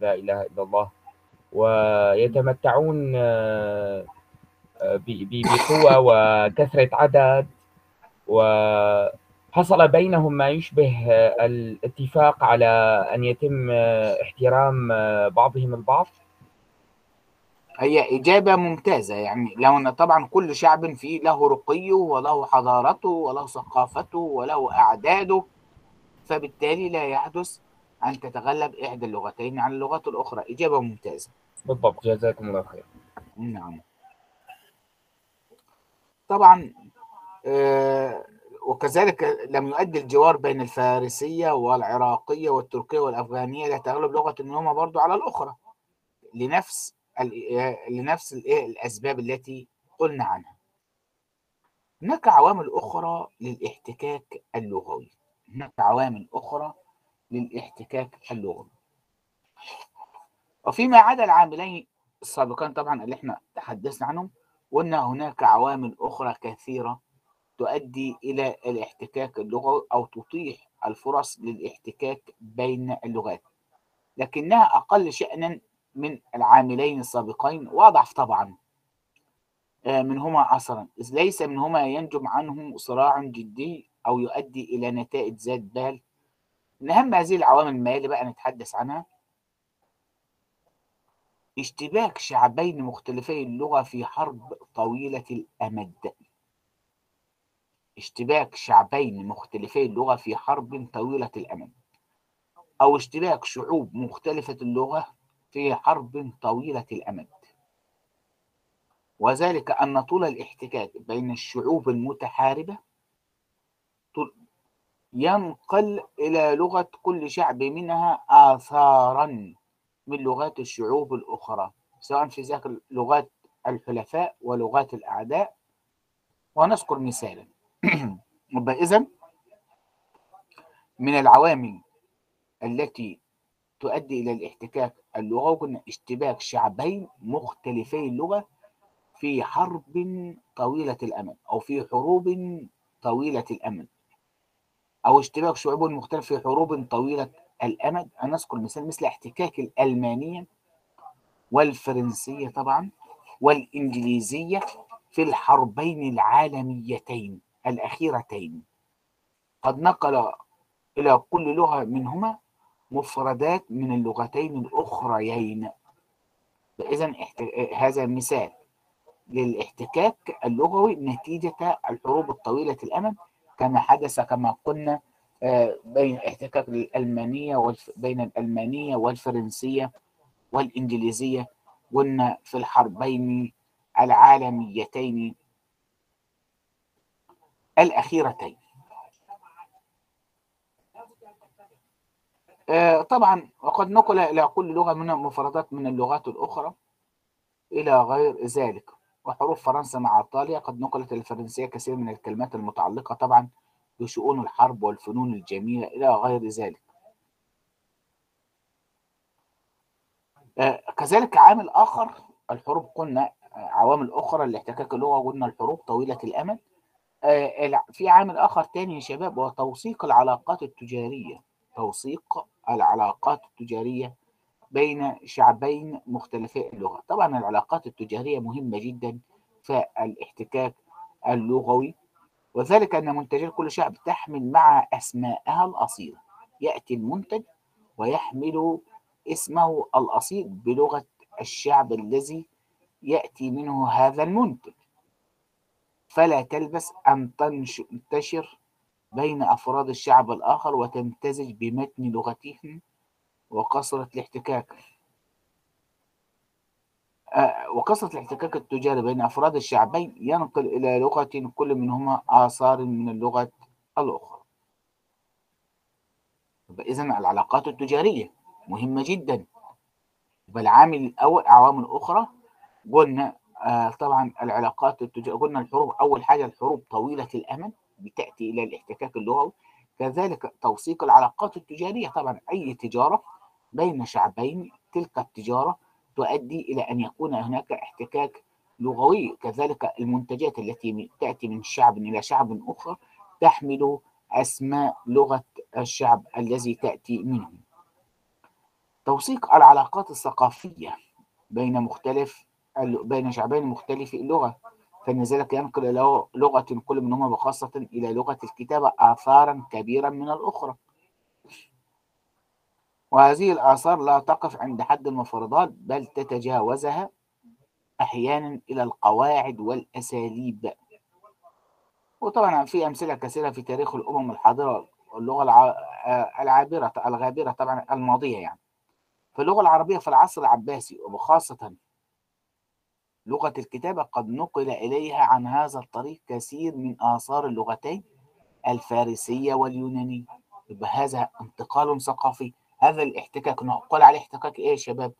لا إله إلا الله ويتمتعون بقوة وكثرة عدد. و حصل بينهم ما يشبه آه، الاتفاق على أن يتم آه، احترام آه، بعضهم البعض. هي إجابة ممتازة يعني لو أن طبعا كل شعب فيه له رقيه وله حضارته وله ثقافته وله أعداده فبالتالي لا يحدث أن تتغلب إحدى اللغتين على اللغات الأخرى. إجابة ممتازة. بالضبط جزاكم الله خير. نعم. طبعا آه، وكذلك لم يؤدي الجوار بين الفارسية والعراقية والتركية والأفغانية إلى تغلب لغة منهما برضو على الأخرى لنفس آه، لنفس الإيه الأسباب التي قلنا عنها. هناك عوامل أخرى للاحتكاك اللغوي. هناك عوامل أخرى للاحتكاك اللغوي. وفيما عدا العاملين السابقين طبعا اللي إحنا تحدثنا عنهم قلنا هناك عوامل أخرى كثيرة تؤدي إلى الاحتكاك اللغوي أو تتيح الفرص للاحتكاك بين اللغات. لكنها أقل شأنا من العاملين السابقين وأضعف طبعا آه، منهما أثرا. إذ ليس منهما ينجم عنه صراع جدي أو يؤدي إلى نتائج ذات بال. من أهم هذه العوامل ما يلي بقى نتحدث عنها اشتباك شعبين مختلفي اللغة في حرب طويلة الأمد. اشتباك شعبين مختلفي اللغة في حرب طويلة الأمد. أو اشتباك شعوب مختلفة اللغة في حرب طويلة الأمد. وذلك أن طول الاحتكاك بين الشعوب المتحاربة ينقل إلى لغة كل شعب منها آثارا. من لغات الشعوب الأخرى سواء في ذاك لغات الحلفاء ولغات الأعداء. ونذكر مثالا. [clears throat] إذن من العوامل التي تؤدي إلى الاحتكاك اللغوي قلنا اشتباك شعبين مختلفي اللغة في حرب طويلة الأمد أو في حروب طويلة الأمد. أو اشتباك شعوب مختلفة في حروب طويلة الأمد أنا أذكر مثال مثل احتكاك الألمانية والفرنسية طبعا والإنجليزية في الحربين العالميتين الأخيرتين. قد نقل إلى كل لغة منهما مفردات من اللغتين الأخريين. فإذا هذا مثال للاحتكاك اللغوي نتيجة الحروب الطويلة الأمد كما حدث كما قلنا بين احتكاك الألمانية والف... بين الألمانية والفرنسية والإنجليزية قلنا في الحربين العالميتين الأخيرتين. آه، طبعا وقد نقل إلى كل لغة منها مفردات من اللغات الأخرى إلى غير ذلك. وحروف فرنسا مع إيطاليا قد نقلت الفرنسية كثير من الكلمات المتعلقة طبعا بشؤون الحرب والفنون الجميلة إلى غير ذلك. آه، كذلك عامل آخر الحروب قلنا آه، عوامل أخرى لاحتكاك اللغة قلنا الحروب طويلة الأمد. آه، في عامل آخر تاني يا شباب وهو توثيق العلاقات التجارية. توثيق العلاقات التجارية بين شعبين مختلفي اللغة. طبعا العلاقات التجارية مهمة جدا في الاحتكاك اللغوي. وذلك أن منتجات كل شعب تحمل مع أسماءها الأصيلة. يأتي المنتج ويحمل اسمه الأصيل بلغة الشعب الذي يأتي منه هذا المنتج. فلا تلبس أن تنتشر بين أفراد الشعب الآخر وتمتزج بمتن لغتهم وكثرة الاحتكاك. وكثرة الاحتكاك التجاري بين أفراد الشعبين ينقل إلى لغة كل منهما آثار من اللغة الأخرى. إذا العلاقات التجارية مهمة جدا. يبقى العامل الأول عوامل أخرى. قلنا آه طبعا العلاقات التجارية قلنا الحروب أول حاجة الحروب طويلة الأمد بتأتي إلى الاحتكاك اللغوي. كذلك توثيق العلاقات التجارية. طبعا أي تجارة بين شعبين تلك التجارة تؤدي إلى أن يكون هناك احتكاك لغوي كذلك المنتجات التي تأتي من شعب إلى شعب آخر تحمل أسماء لغة الشعب الذي تأتي منه توثيق العلاقات الثقافية بين مختلف بين شعبين مختلفي اللغة فإن ذلك ينقل لغة كل منهما بخاصة إلى لغة الكتابة آثارا كبيرا من الأخرى. وهذه الآثار لا تقف عند حد المفردات بل تتجاوزها أحيانا إلى القواعد والأساليب. وطبعا في أمثلة كثيرة في تاريخ الأمم الحاضرة اللغة الع- آه، العابرة الغابرة طبعا الماضية يعني. في اللغة العربية في العصر العباسي وبخاصة لغة الكتابة قد نقل إليها عن هذا الطريق كثير من آثار اللغتين الفارسية واليونانية. يبقى هذا انتقال ثقافي. هذا الاحتكاك نقول عليه احتكاك إيه يا شباب؟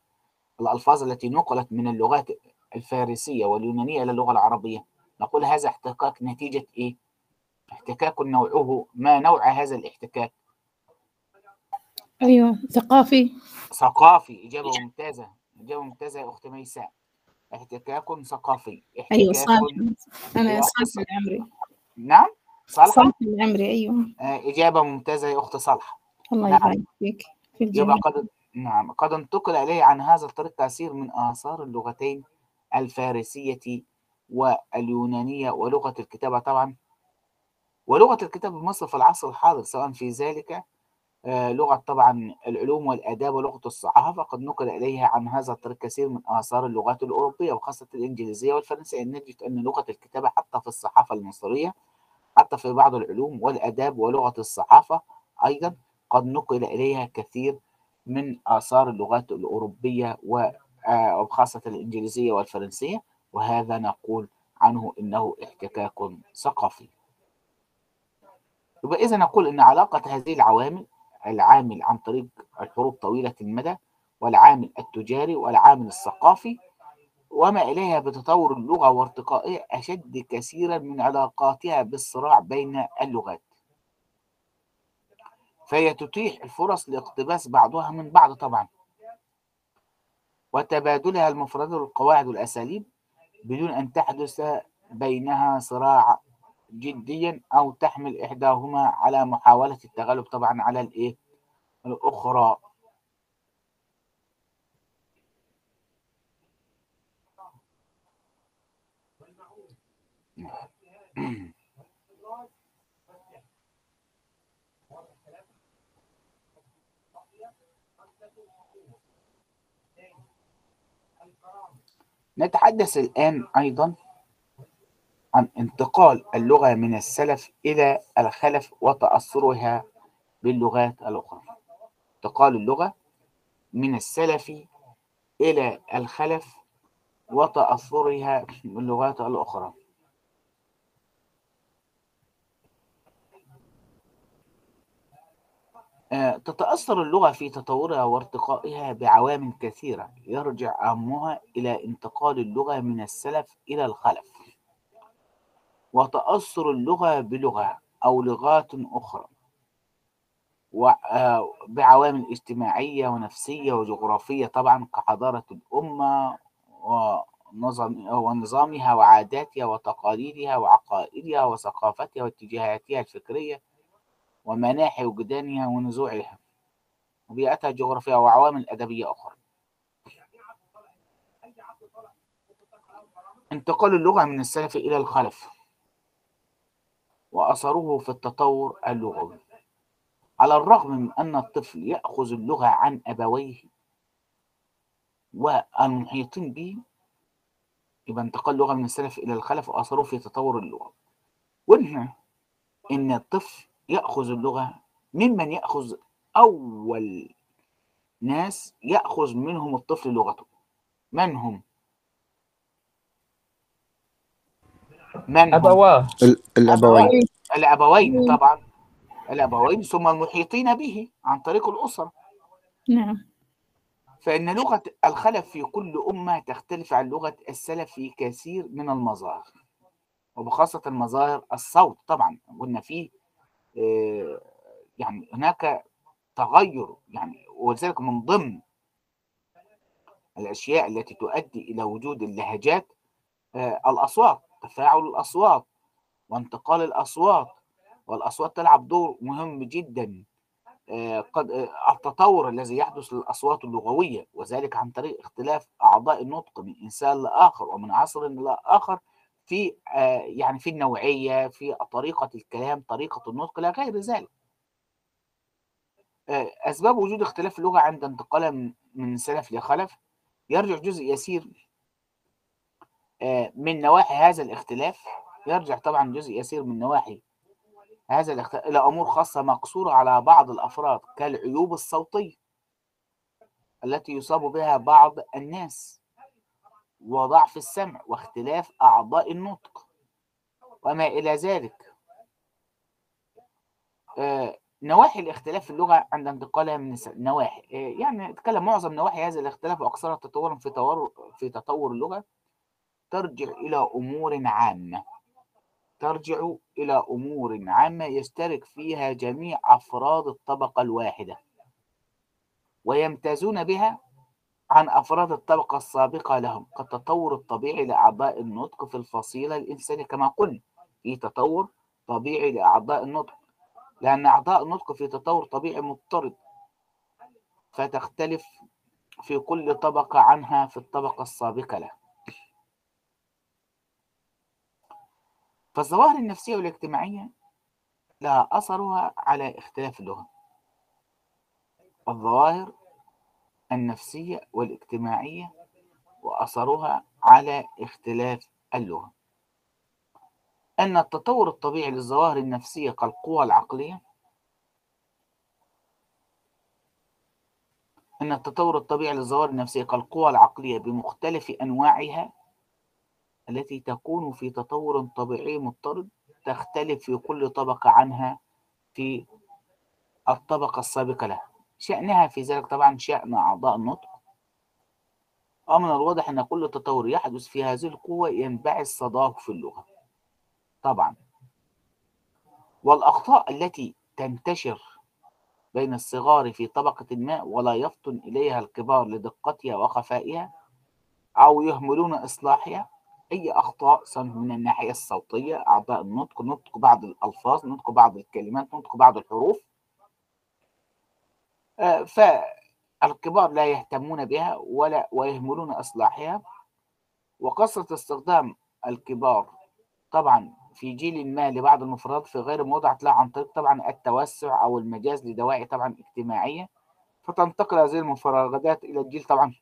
الألفاظ التي نقلت من اللغات الفارسية واليونانية إلى اللغة العربية. نقول هذا احتكاك نتيجة إيه؟ احتكاك نوعه ما نوع هذا الاحتكاك؟ أيوة ثقافي. ثقافي إجابة ممتازة إجابة ممتازة يا أخت ميساء. احتكاك ثقافي. احتكاك صالح أنا هو صالح العمري نعم صالح العمري أيوة. آه، إجابة ممتازة يا أخت صالحة. الله نعم. يبارك فيك. في يبقى الجميع قد نعم قد انتقل إليه عن هذا الطريق كثير من آثار اللغتين الفارسية واليونانية ولغة الكتابة طبعا. ولغة الكتابة في مصر في العصر الحاضر سواء في ذلك آه، لغة طبعا العلوم والآداب ولغة الصحافة قد نقل إليها عن هذا الطريق كثير من آثار اللغات الأوروبية وخاصة الإنجليزية والفرنسية. نجد أن لغة الكتابة حتى في الصحافة المصرية حتى في بعض العلوم والآداب ولغة الصحافة أيضا قد نقل إليها كثير من آثار اللغات الأوروبية آه، وخاصة الإنجليزية والفرنسية وهذا نقول عنه إنه احتكاك ثقافي. يبقى إذا نقول إن علاقة هذه العوامل العامل عن طريق الحروب طويلة المدى والعامل التجاري والعامل الثقافي وما إليها بتطور اللغة وارتقائها أشد كثيرا من علاقاتها بالصراع بين اللغات. فهي تتيح الفرص لاقتباس بعضها من بعض طبعا. وتبادلها المفردات والقواعد والأساليب بدون أن تحدث بينها صراع جديا أو تحمل إحداهما على محاولة التغلب طبعا على الإيه؟ الأخرى. [clears throat] نتحدث الآن أيضا عن انتقال اللغة من السلف إلى الخلف وتأثرها باللغات الأخرى. انتقال اللغة من السلف إلى الخلف وتأثرها باللغات الأخرى آه، تتأثر اللغة في تطورها وارتقائها بعوامل كثيرة يرجع أهمها إلى انتقال اللغة من السلف إلى الخلف. وتأثر اللغة بلغة أو لغات أخرى آه، بعوامل اجتماعية ونفسية وجغرافية طبعا كحضارة الأمة ونظامها وعاداتها وتقاليدها وعقائدها وثقافتها واتجاهاتها الفكرية. ومناحي وجدانها ونزوعها وبيئتها الجغرافية وعوامل أدبية أخرى. انتقال اللغة من السلف إلى الخلف وأثره في التطور اللغوي. على الرغم من أن الطفل يأخذ اللغة عن أبويه والمحيطين به يبقى انتقال اللغة من السلف إلى الخلف وأثره في تطور اللغة. قلنا إن الطفل يأخذ اللغة ممن يأخذ أول ناس يأخذ منهم الطفل لغته. من هم؟ من؟ أبواه الأبوين. الأبوين طبعا. الأبوين ثم المحيطين به عن طريق الأسرة. نعم. فإن لغة الخلف في كل أمة تختلف عن لغة السلف في كثير من المظاهر وبخاصة مظاهر الصوت طبعا. قلنا فيه يعني هناك تغير يعني ولذلك من ضمن الأشياء التي تؤدي إلى وجود اللهجات آه، الأصوات تفاعل الأصوات وانتقال الأصوات والأصوات تلعب دور مهم جدا آه، قد آه، التطور الذي يحدث للأصوات اللغوية وذلك عن طريق اختلاف أعضاء النطق من إنسان لآخر ومن عصر لآخر في آه، يعني في النوعية في طريقة الكلام طريقة النطق إلى غير ذلك. آه، أسباب وجود اختلاف اللغة عند انتقالها من- سلف لخلف. يرجع جزء يسير آه، من نواحي هذا الاختلاف. يرجع طبعا جزء يسير من نواحي هذا الاختلاف إلى أمور خاصة مقصورة على بعض الأفراد كالعيوب الصوتية التي يصاب بها بعض الناس. وضعف السمع واختلاف أعضاء النطق. وما إلى ذلك. آه، نواحي الاختلاف في اللغة عند انتقالها من نواحي. آه، يعني نتكلم معظم نواحي هذا الاختلاف وأكثرها تطورا في تطور في تطور اللغة. ترجع إلى أمور عامة. ترجع إلى أمور عامة يشترك فيها جميع أفراد الطبقة الواحدة. ويمتازون بها عن أفراد الطبقة السابقة لهم كالتطور الطبيعي لأعضاء النطق في الفصيلة الإنسانية كما قلنا في تطور طبيعي لأعضاء النطق لأن أعضاء النطق في تطور طبيعي مضطرد فتختلف في كل طبقة عنها في الطبقة السابقة لها. فالظواهر النفسية والاجتماعية لها أثرها على اختلاف اللغة. الظواهر النفسية والاجتماعية وأثرها على اختلاف اللغة. أن التطور الطبيعي للظواهر النفسية كالقوى العقلية أن التطور الطبيعي للظواهر النفسية كالقوى العقلية بمختلف أنواعها التي تكون في تطور طبيعي مضطرد تختلف في كل طبقة عنها في الطبقة السابقة لها. شأنها في ذلك طبعا شأن أعضاء النطق. ومن الواضح أن كل تطور يحدث في هذه القوة ينبعث صداه في اللغة. طبعا. والأخطاء التي تنتشر بين الصغار في طبقة ما ولا يفطن إليها الكبار لدقتها وخفائها أو يهملون إصلاحها أي أخطاء سواء من الناحية الصوتية أعضاء النطق نطق بعض الألفاظ نطق بعض الكلمات نطق بعض الحروف آه، فالكبار لا يهتمون بها ولا ويهملون إصلاحها. وكثرة استخدام الكبار طبعا في جيل ما لبعض المفردات في غير موضع لها عن طريق طبعا التوسع أو المجاز لدواعي طبعا اجتماعية. فتنتقل هذه المفردات إلى الجيل طبعا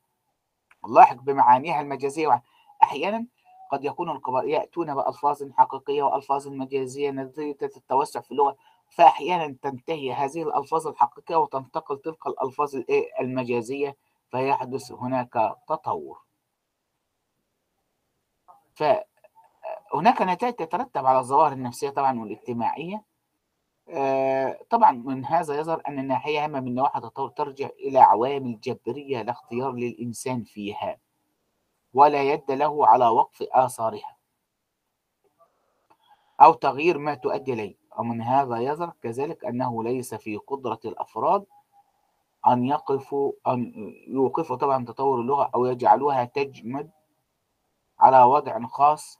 اللاحق بمعانيها المجازية. أحيانا قد يكون الكبار يأتون بألفاظ حقيقية وألفاظ مجازية نتيجة التوسع في اللغة فأحيانا تنتهي هذه الألفاظ الحقيقية وتنتقل تلك الألفاظ؟ المجازية فيحدث هناك تطور فهناك نتائج تترتب على الظواهر النفسية طبعا والاجتماعية آه، طبعا من هذا يظهر أن الناحية هامة من نواحي التطور ترجع إلى عوامل جبرية لا اختيار للإنسان فيها ولا يد له على وقف آثارها أو تغيير ما تؤدي إليه ومن هذا يظهر كذلك أنه ليس في قدرة الأفراد أن يقفوا أن يوقفوا طبعا تطور اللغة أو يجعلوها تجمد على وضع خاص.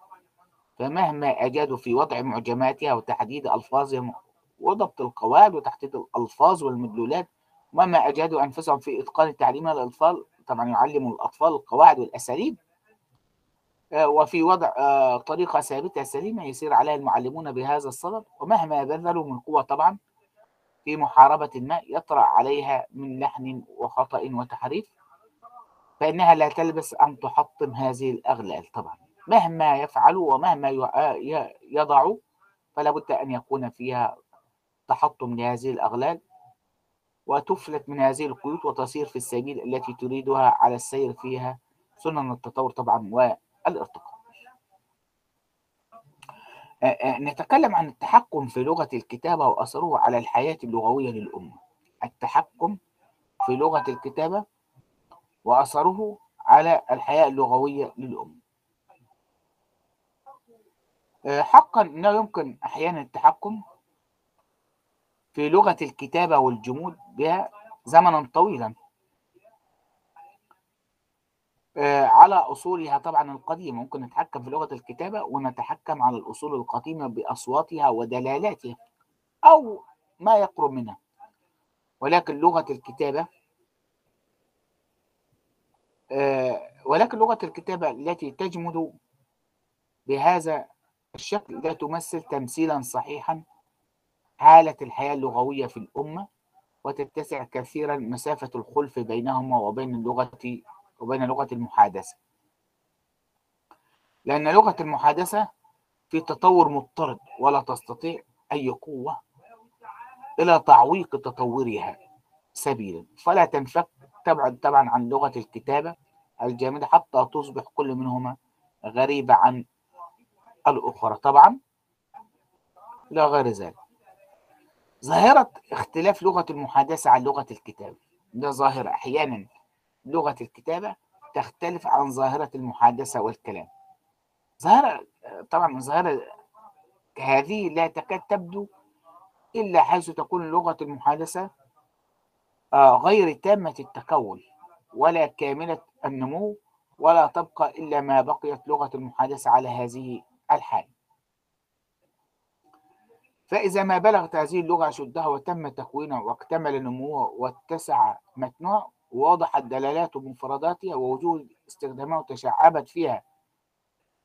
فمهما أجادوا في وضع معجماتها وتحديد ألفاظهم وضبط القواعد وتحديد الألفاظ والمدلولات وما أجادوا أنفسهم في إتقان تعليمها للأطفال طبعا يعلموا الأطفال القواعد والأساليب وفي وضع آه، طريقة ثابتة سليمة يسير عليها المعلمون بهذا الصدد. ومهما بذلوا من قوة طبعا في محاربة ما يطرأ عليها من لحن وخطأ وتحريف فإنها لا تلبس أن تحطم هذه الأغلال طبعا. مهما يفعلوا ومهما ي- يضعوا فلا بد أن يكون فيها تحطم لهذه الأغلال وتفلت من هذه القيود وتصير في السبيل التي تريدها على السير فيها سنن التطور طبعا. والارتقاء آه، آه، نتكلم عن التحكم في لغة الكتابة وأثره على الحياة اللغوية للأمة. التحكم في لغة الكتابة وأثره على الحياة اللغوية للأمة. آه، حقا أنه يمكن أحيانا التحكم في لغة الكتابة والجمود بها زمنا طويلا. على أصولها طبعا القديمة. ممكن نتحكم في لغة الكتابة ونتحكم على الأصول القديمة بأصواتها ودلالاتها أو ما يقرب منها. ولكن لغة الكتابة آه، ولكن لغة الكتابة التي تجمد بهذا الشكل لا تمثل تمثيلا صحيحا حالة الحياة اللغوية في الأمة وتتسع كثيرا مسافة الخلف بينهما وبين اللغة وبين لغة المحادثة. لأن لغة المحادثة في تطور مضطرد ولا تستطيع أي قوة إلى تعويق تطورها سبيلا. فلا تنفك تبعد طبعا عن لغة الكتابة الجامدة حتى تصبح كل منهما غريبة عن الأخرى. طبعا لا غير ذلك. ظاهرة اختلاف لغة المحادثة عن لغة الكتابة. ده ظاهرة أحيانا لغة الكتابة تختلف عن ظاهرة المحادثة والكلام. ظاهرة طبعا ظاهرة هذه لا تكاد تبدو إلا حيث تكون لغة المحادثة آه، غير تامة التكون ولا كاملة النمو ولا تبقى إلا ما بقيت لغة المحادثة على هذه الحال. فإذا ما بلغت هذه اللغة أشدها وتم تكوينها واكتمل نموها واتسع متنها ووضحت دلالات ومفرداتها ووجوه استخدامها وتشعبت فيها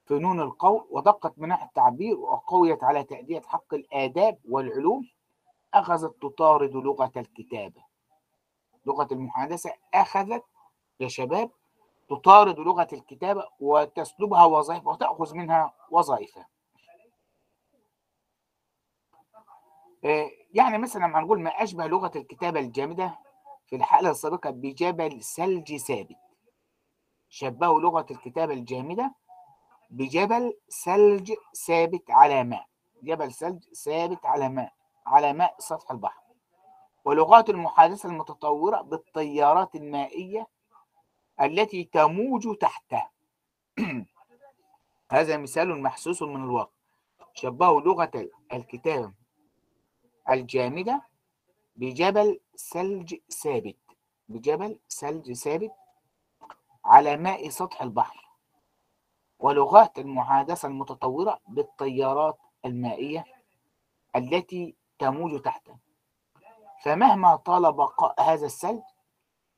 فنون القول ودقت مناح التعبير وقويت على تأدية حق الآداب والعلوم أخذت تطارد لغة الكتابة. لغة المحادثة أخذت يا شباب تطارد لغة الكتابة وتسلبها وظائف وتأخذ منها وظائفها. آه، يعني مثلا لما نقول ما أشبه لغة الكتابة الجامدة في الحالة السابقة بجبل ثلج ثابت. شبهوا لغة الكتابة الجامدة بجبل ثلج ثابت على ماء. جبل ثلج ثابت على ماء على ماء سطح البحر. ولغات المحادثة المتطورة بالتيارات المائية التي تموج تحتها. [clears throat] هذا مثال محسوس من الواقع. شبهوا لغة الكتاب الجامدة بجبل ثلج ثابت بجبل ثلج ثابت على ماء سطح البحر. ولغات المحادثة المتطورة بالتيارات المائية التي تموج تحتها فمهما طال بقاء هذا الثلج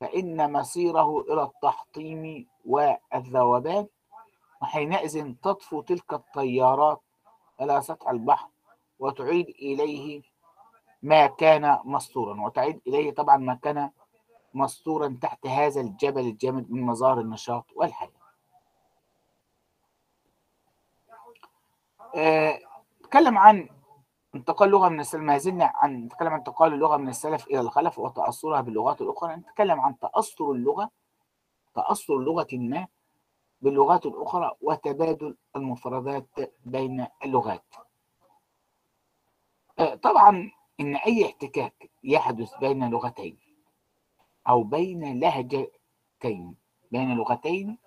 فإن مصيره إلى التحطيم والذوبان وحينئذ تطفو تلك التيارات إلى سطح البحر وتعيد إليه ما كان مستورا. وتعيد إليه طبعا ما كان مستورا تحت هذا الجبل الجامد من مظاهر النشاط والحياة نتكلم عن انتقال لغة من السلف. ما زلنا عن نتكلم عن انتقال اللغة من السلف إلى الخلف وتأثرها باللغات الأخرى. نتكلم عن تأثر اللغة تأثر لغة ما باللغات الأخرى وتبادل المفردات بين اللغات. آه، طبعا إن أي احتكاك يحدث بين لغتين أو بين لهجتين بين لغتين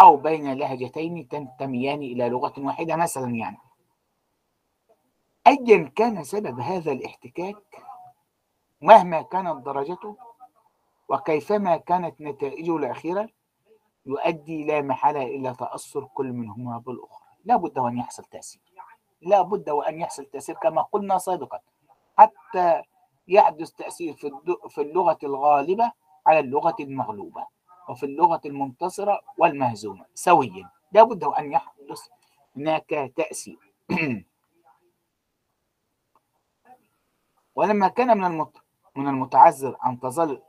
أو بين لهجتين تنتميان إلى لغة واحدة مثلا يعني. أيا كان سبب هذا الاحتكاك مهما كانت درجته وكيفما كانت نتائجه الأخيرة يؤدي لا محالة إلى تأثر كل منهما بالأخرى. لا بد وأن يحصل تأثير. لا بد وأن يحصل تأثير كما قلنا سابقا. حتى يحدث تأثير في اللغة الغالبة على اللغة المغلوبة وفي اللغة المنتصرة والمهزومة. سويا. لا بد وأن يحدث هناك تأثير. [clears throat] ولما كان من. من المتعذر أن تظل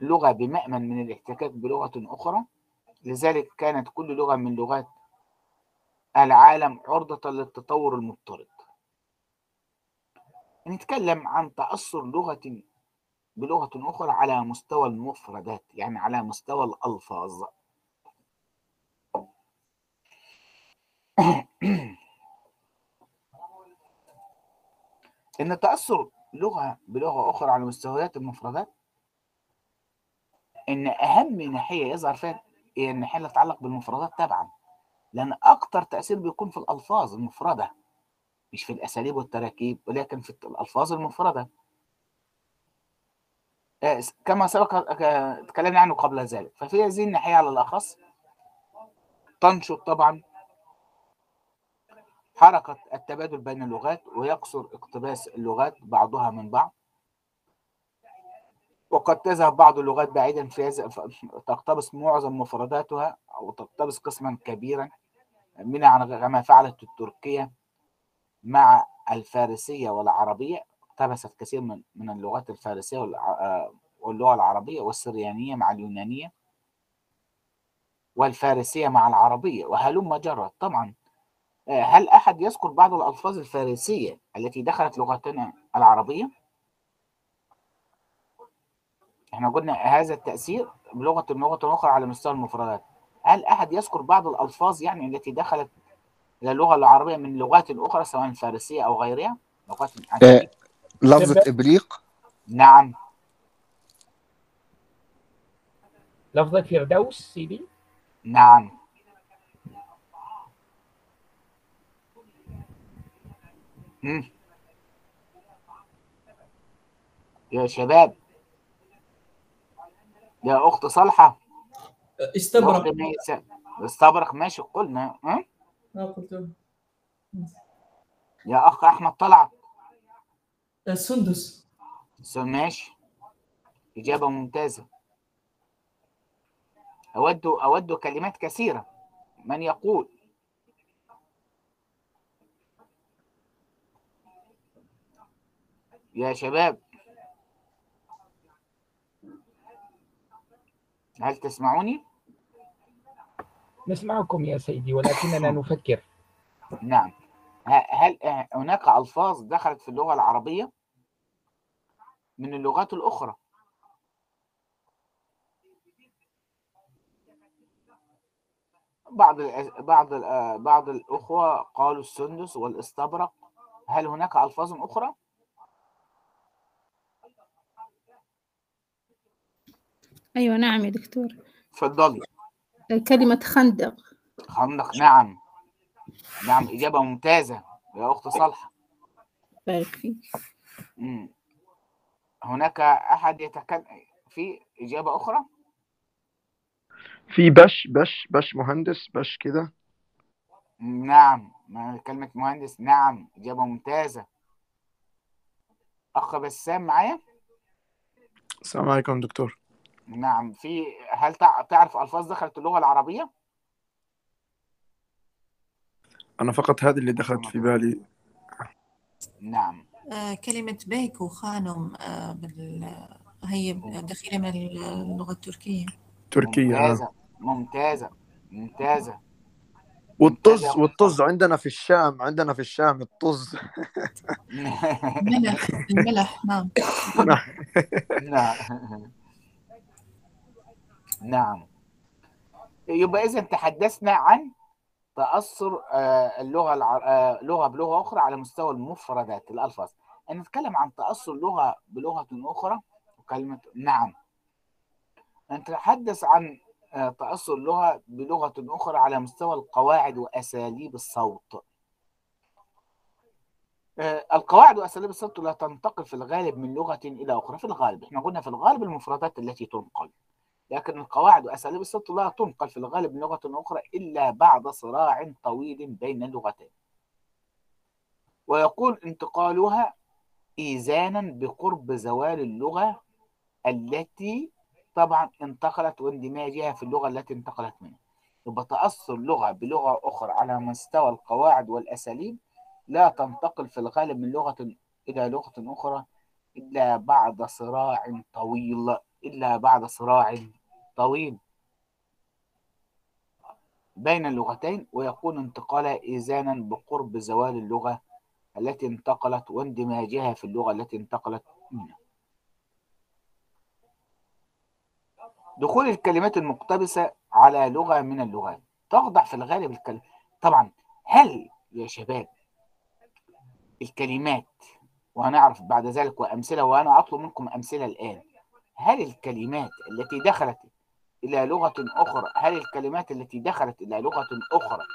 لغة بمأمن من الاحتكاك بلغة أخرى لذلك كانت كل لغة من لغات العالم عرضة للتطور المضطرد نتكلم عن تأثر لغة بلغة أخرى على مستوى المفردات يعني على مستوى الألفاظ. [clears throat] إن تأثر لغة بلغة أخرى على مستويات المفردات إن أهم ناحية يظهر فيها هي الناحية اللي تتعلق بالمفردات طبعا لأن أكتر تأثير بيكون في الألفاظ المفردة. مش في الأساليب والتراكيب ولكن في الألفاظ المفردة آه، كما سبق آه، تكلمنا عنه قبل ذلك. ففي هذه الناحية على الأخص تنشط طبعا حركة التبادل بين اللغات ويقصر اقتباس اللغات بعضها من بعض. وقد تذهب بعض اللغات بعيدا في هذا تقتبس معظم مفرداتها أو تقتبس قسما كبيرا منها عن كما فعلت التركية. مع الفارسية والعربية اقتبست كثير من من اللغات الفارسية آه، واللغة العربية والسريانية مع اليونانية والفارسية مع العربية وهلم جرت طبعا آه، هل أحد يذكر بعض الألفاظ الفارسية التي دخلت لغتنا العربية؟ إحنا قلنا هذا التأثير بلغة لغة أخرى على مستوى المفردات هل أحد يذكر بعض الألفاظ يعني التي دخلت إلى اللغة العربية من لغات أخرى سواء الفارسية أو غيرها؟ لغات آه، لفظة إبريق؟ نعم. لفظة فردوس سيدي؟ نعم. مم. يا شباب. يا أخت صالحة استبرق. استبرق ماشي قلنا ها؟ ما قلت يا أخ أحمد طلعت. السندس س- ماشي. إجابة ممتازة. أود أود كلمات كثيرة. من يقول؟ يا شباب. هل تسمعوني؟ نسمعكم يا سيدي ولكننا [coughs] نفكر. نعم. هل هناك ألفاظ دخلت في اللغة العربية؟ من اللغات الأخرى. بعض بعض بعض الأخوة قالوا السندس والاستبرق. هل هناك ألفاظ أخرى؟ أيوة نعم يا دكتور. تفضلي. كلمة خندق. خندق نعم. نعم إجابة ممتازة يا أخت صالحة. بارك فيك. هناك أحد يتكلم في إجابة أخرى؟ في بش بش بش مهندس بش كده. نعم كلمة مهندس نعم إجابة ممتازة. أخ بسام معايا؟ السلام عليكم دكتور. نعم. في هل تع- تعرف ألفاظ دخلت اللغة العربية؟ أنا فقط هذه اللي دخلت في بالي. نعم. آه، كلمة بيك وخانم آه، بال... هي دخيلة من اللغة التركية. تركيا آه. ممتازة. ممتازة. ممتازة. والطز. والطز عندنا في الشام عندنا في الشام الطز. [laughs] الملح. الملح نعم. نعم. نعم. يبقى إذا تحدثنا عن تأثر آه، اللغة الع... آه، لغة بلغة أخرى على مستوى المفردات الألفاظ. نتكلم عن تأثر لغة بلغة أخرى كلمة نعم. نتحدث عن آه، تأثر لغة بلغة أخرى على مستوى القواعد وأساليب الصوت. القواعد وأساليب الصوت لا تنتقل في الغالب من لغة إلى أخرى في الغالب. إحنا قلنا في الغالب المفردات التي تنقل. لكن القواعد وأساليب الصوت لا تنقل في الغالب من لغة أخرى إلا بعد صراع طويل بين اللغتين ويكون انتقالها إيزانا بقرب زوال اللغة التي طبعا انتقلت واندماجها في اللغة التي انتقلت منها. يبقى تأثر لغة بلغة أخرى على مستوى القواعد والأساليب لا تنتقل في الغالب من لغة إلى لغة أخرى إلا بعد صراع طويل. إلا بعد صراع طويل. بين اللغتين ويكون انتقالها إيزانا بقرب زوال اللغة التي انتقلت واندماجها في اللغة التي انتقلت منها. دخول الكلمات المقتبسة على لغة من اللغات. تخضع في الغالب الكلمة طبعا هل يا شباب الكلمات وهنعرف بعد ذلك وأمثلة وأنا أطلب منكم أمثلة الآن هل الكلمات التي دخلت إلى لغة أخرى هل الكلمات التي دخلت إلى لغة أخرى؟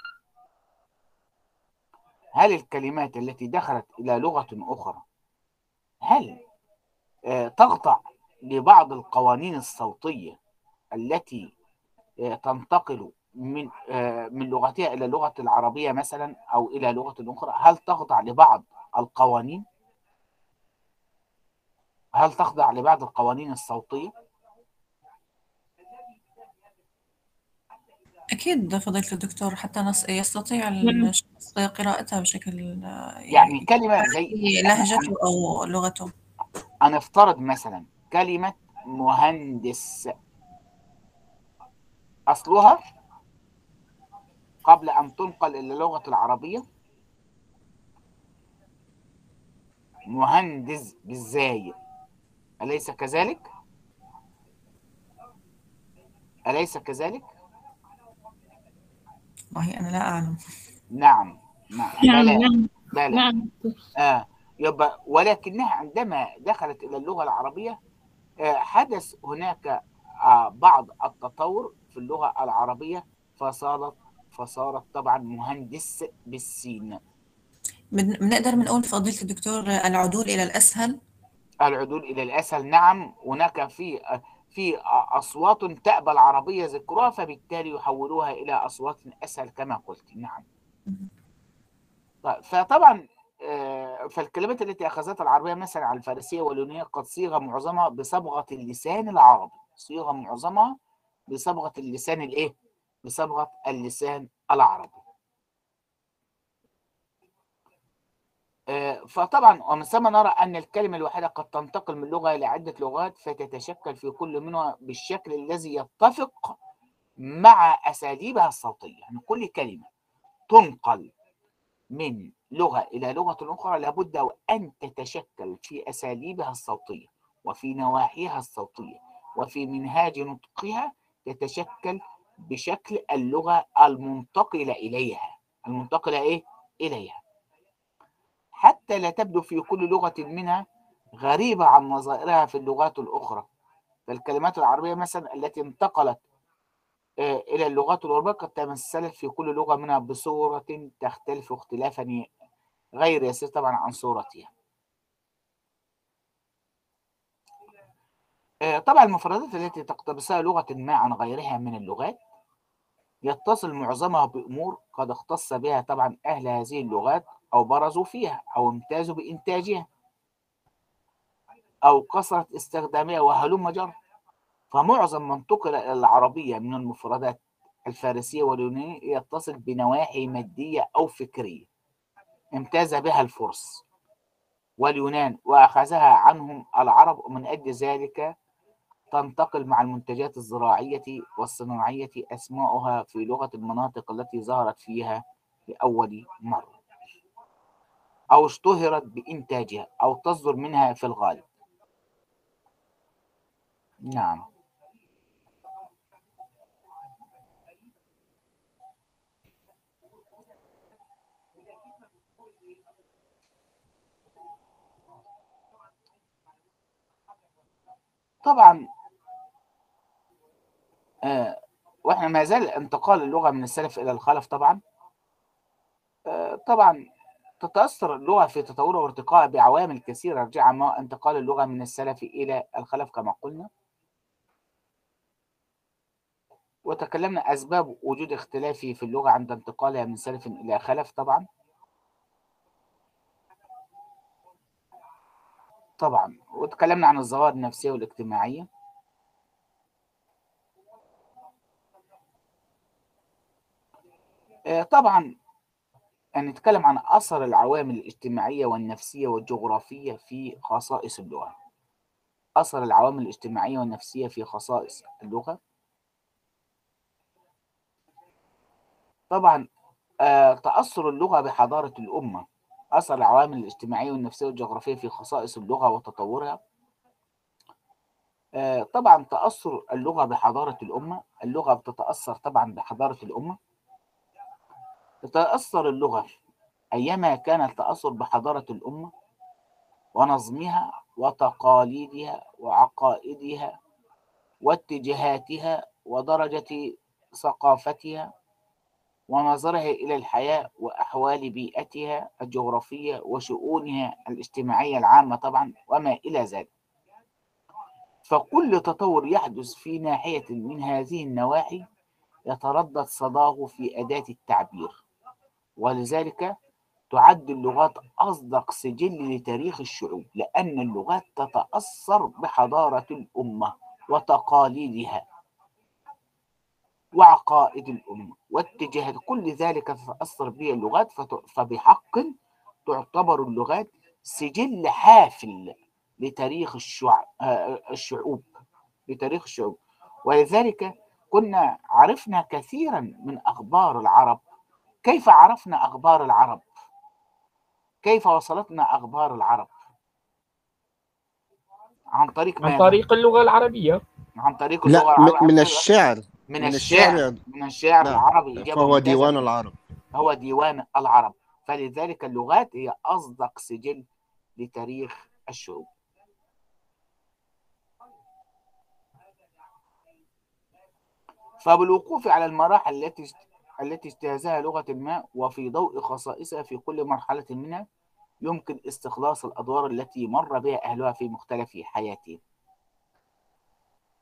هل الكلمات التي دخلت إلى لغة أخرى؟ هل آه، تخضع لبعض القوانين الصوتية التي آه، تنتقل من آه، من لغتها إلى لغة العربية مثلا أو إلى لغة أخرى؟ هل تخضع لبعض القوانين؟ هل تخضع لبعض القوانين الصوتية؟ أكيد فضيلة الدكتور حتى نص يستطيع الشخص قراءتها بشكل آه، يعني كلمة زي لهجته أو لغته. هنفترض مثلا كلمة مهندس. أصلها قبل أن تنقل إلى اللغة العربية؟ مهندس بالزاي. أليس كذلك؟ أليس كذلك؟ والله أنا لا أعلم. نعم نعم. نعم بلى نعم. بلى نعم. آه يبقى ولكنها عندما دخلت إلى اللغة العربية آه حدث هناك آه بعض التطور في اللغة العربية فصارت فصارت طبعا مهندس بالسين. بن- بنقدر بنقول فضيلة الدكتور العدول إلى الأسهل. العدول إلى الأسهل نعم هناك في في أصوات تأبى العربية ذكرها فبالتالي يحولوها إلى أصوات أسهل كما قلت. نعم. فطبعا آه، فالكلمات التي أخذتها العربية مثلا على الفارسية واليونانية قد صيغ معظمها بصبغة اللسان العربي. صيغ معظمها بصبغة اللسان الإيه؟ بصبغة اللسان العربي آه، فطبعا ومن ثم نرى أن الكلمة الواحدة قد تنتقل من لغة إلى عدة لغات فتتشكل في كل منها بالشكل الذي يتفق مع أساليبها الصوتية. يعني كل كلمة تنقل من لغة إلى لغة أخرى لابد أن تتشكل في أساليبها الصوتية وفي نواحيها الصوتية وفي منهاج نطقها تتشكل بشكل اللغة المنتقلة إليها. المنتقلة إيه؟ إليها. حتى لا تبدو في كل لغة منها غريبة عن نظائرها في اللغات الأخرى. فالكلمات العربية مثلا التي انتقلت آه، إلى اللغات الأوروبية قد تمثلت في كل لغة منها بصورة تختلف اختلافا غير يسير طبعا عن صورتها. آه، طبعا المفردات التي تقتبسها لغة ما عن غيرها من اللغات يتصل معظمها بأمور قد اختص بها طبعا أهل هذه اللغات أو برزوا فيها أو امتازوا بإنتاجها أو كثرة استخدامها وهلم جرى فمعظم من انتقل إلى العربية من المفردات الفارسية واليونانية يتصل بنواحي مادية أو فكرية. امتاز بها الفرس واليونان وأخذها عنهم العرب ومن أجل ذلك تنتقل مع المنتجات الزراعية والصناعية أسماؤها في لغة المناطق التي ظهرت فيها لأول مرة. أو اشتهرت بإنتاجها أو تصدر منها في الغالب. نعم. طبعا آه وإحنا ما زال انتقال اللغة من السلف إلى الخلف طبعا. آه طبعا تتأثر اللغة في تطورها وارتقائها بعوامل كثيرة رجع انتقال اللغة من السلف إلى الخلف كما قلنا. وتكلمنا أسباب وجود اختلاف في اللغة عند انتقالها من سلف إلى خلف طبعا. طبعا. وتكلمنا عن الظواهر النفسية والاجتماعية. آه، طبعا نتكلم عن أثر العوامل الاجتماعية والنفسية والجغرافية في خصائص اللغة. أثر العوامل الاجتماعية والنفسية في خصائص اللغة. طبعا آه، تأثر اللغة بحضارة الأمة. أثر العوامل الاجتماعية والنفسية والجغرافية في خصائص اللغة وتطورها. آه، طبعا تأثر اللغة بحضارة الأمة. اللغة بتتأثر طبعا بحضارة الأمة. تتأثر اللغة. أيما كان التأثر بحضارة الأمة ونظمها وتقاليدها وعقائدها واتجاهاتها ودرجة ثقافتها ونظرها إلى الحياة وأحوال بيئتها الجغرافية وشؤونها الاجتماعية العامة طبعا وما إلى ذلك. فكل تطور يحدث في ناحية من هذه النواحي يتردد صداه في أداة التعبير. ولذلك تعد اللغات أصدق سجل لتاريخ الشعوب لأن اللغات تتأثر بحضارة الأمة وتقاليدها وعقائد الأمة واتجاهات كل ذلك تتأثر به اللغات فبحق تعتبر اللغات سجل حافل لتاريخ. آه، الشعوب لتاريخ الشعوب ولذلك كنا عرفنا كثيرا من أخبار العرب كيف عرفنا أخبار العرب؟ كيف وصلتنا أخبار العرب؟ عن طريق عن ماذا؟ طريق اللغة العربية. عن طريق اللغة لا العربية. من الشعر. من من الشعر الشعر. من الشعر نعم. العربي. إجابة فهو ممتازة. ديوان العرب. هو ديوان العرب. فلذلك اللغات هي أصدق سجل لتاريخ الشعوب. فبالوقوف على المراحل التي التي اجتازها لغة ما وفي ضوء خصائصها في كل مرحلة منها يمكن استخلاص الأدوار التي مر بها أهلها في مختلف حياتهم.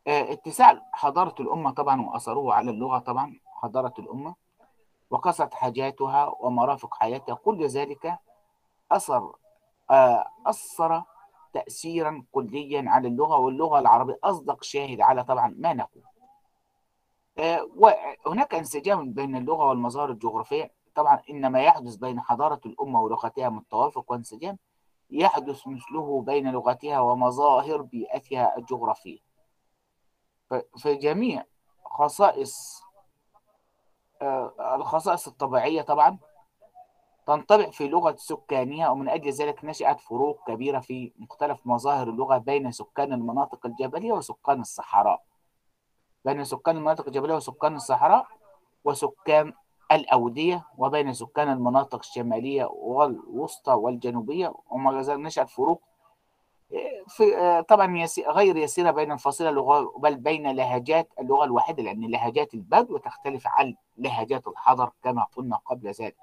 آه، اتساع حضارة الأمة طبعا وأثره على اللغة طبعا حضارة الأمة وكثرة حاجاتها ومرافق حياتها كل ذلك أثر آه، أثر تأثيرا كليا على اللغة واللغة العربية أصدق شاهد على طبعا ما نقول. وهناك انسجام بين اللغة والمظاهر الجغرافية. طبعا إن ما يحدث بين حضارة الأمة ولغتها من توافق وانسجام يحدث مثله بين لغتها ومظاهر بيئتها الجغرافية. ف- في جميع خصائص آه، الخصائص الطبيعية طبعا تنطبع في لغة سكانها ومن أجل ذلك نشأت فروق كبيرة في مختلف مظاهر اللغة بين سكان المناطق الجبلية وسكان الصحراء. بين سكان المناطق الجبلية وسكان الصحراء وسكان الأودية وبين سكان المناطق الشمالية والوسطى والجنوبية. وما زال نشأت فروق في طبعا غير يسيرة بين الفصيلة اللغة بل بين لهجات اللغة الواحدة لأن لهجات البدو تختلف عن لهجات الحضر كما قلنا قبل ذلك.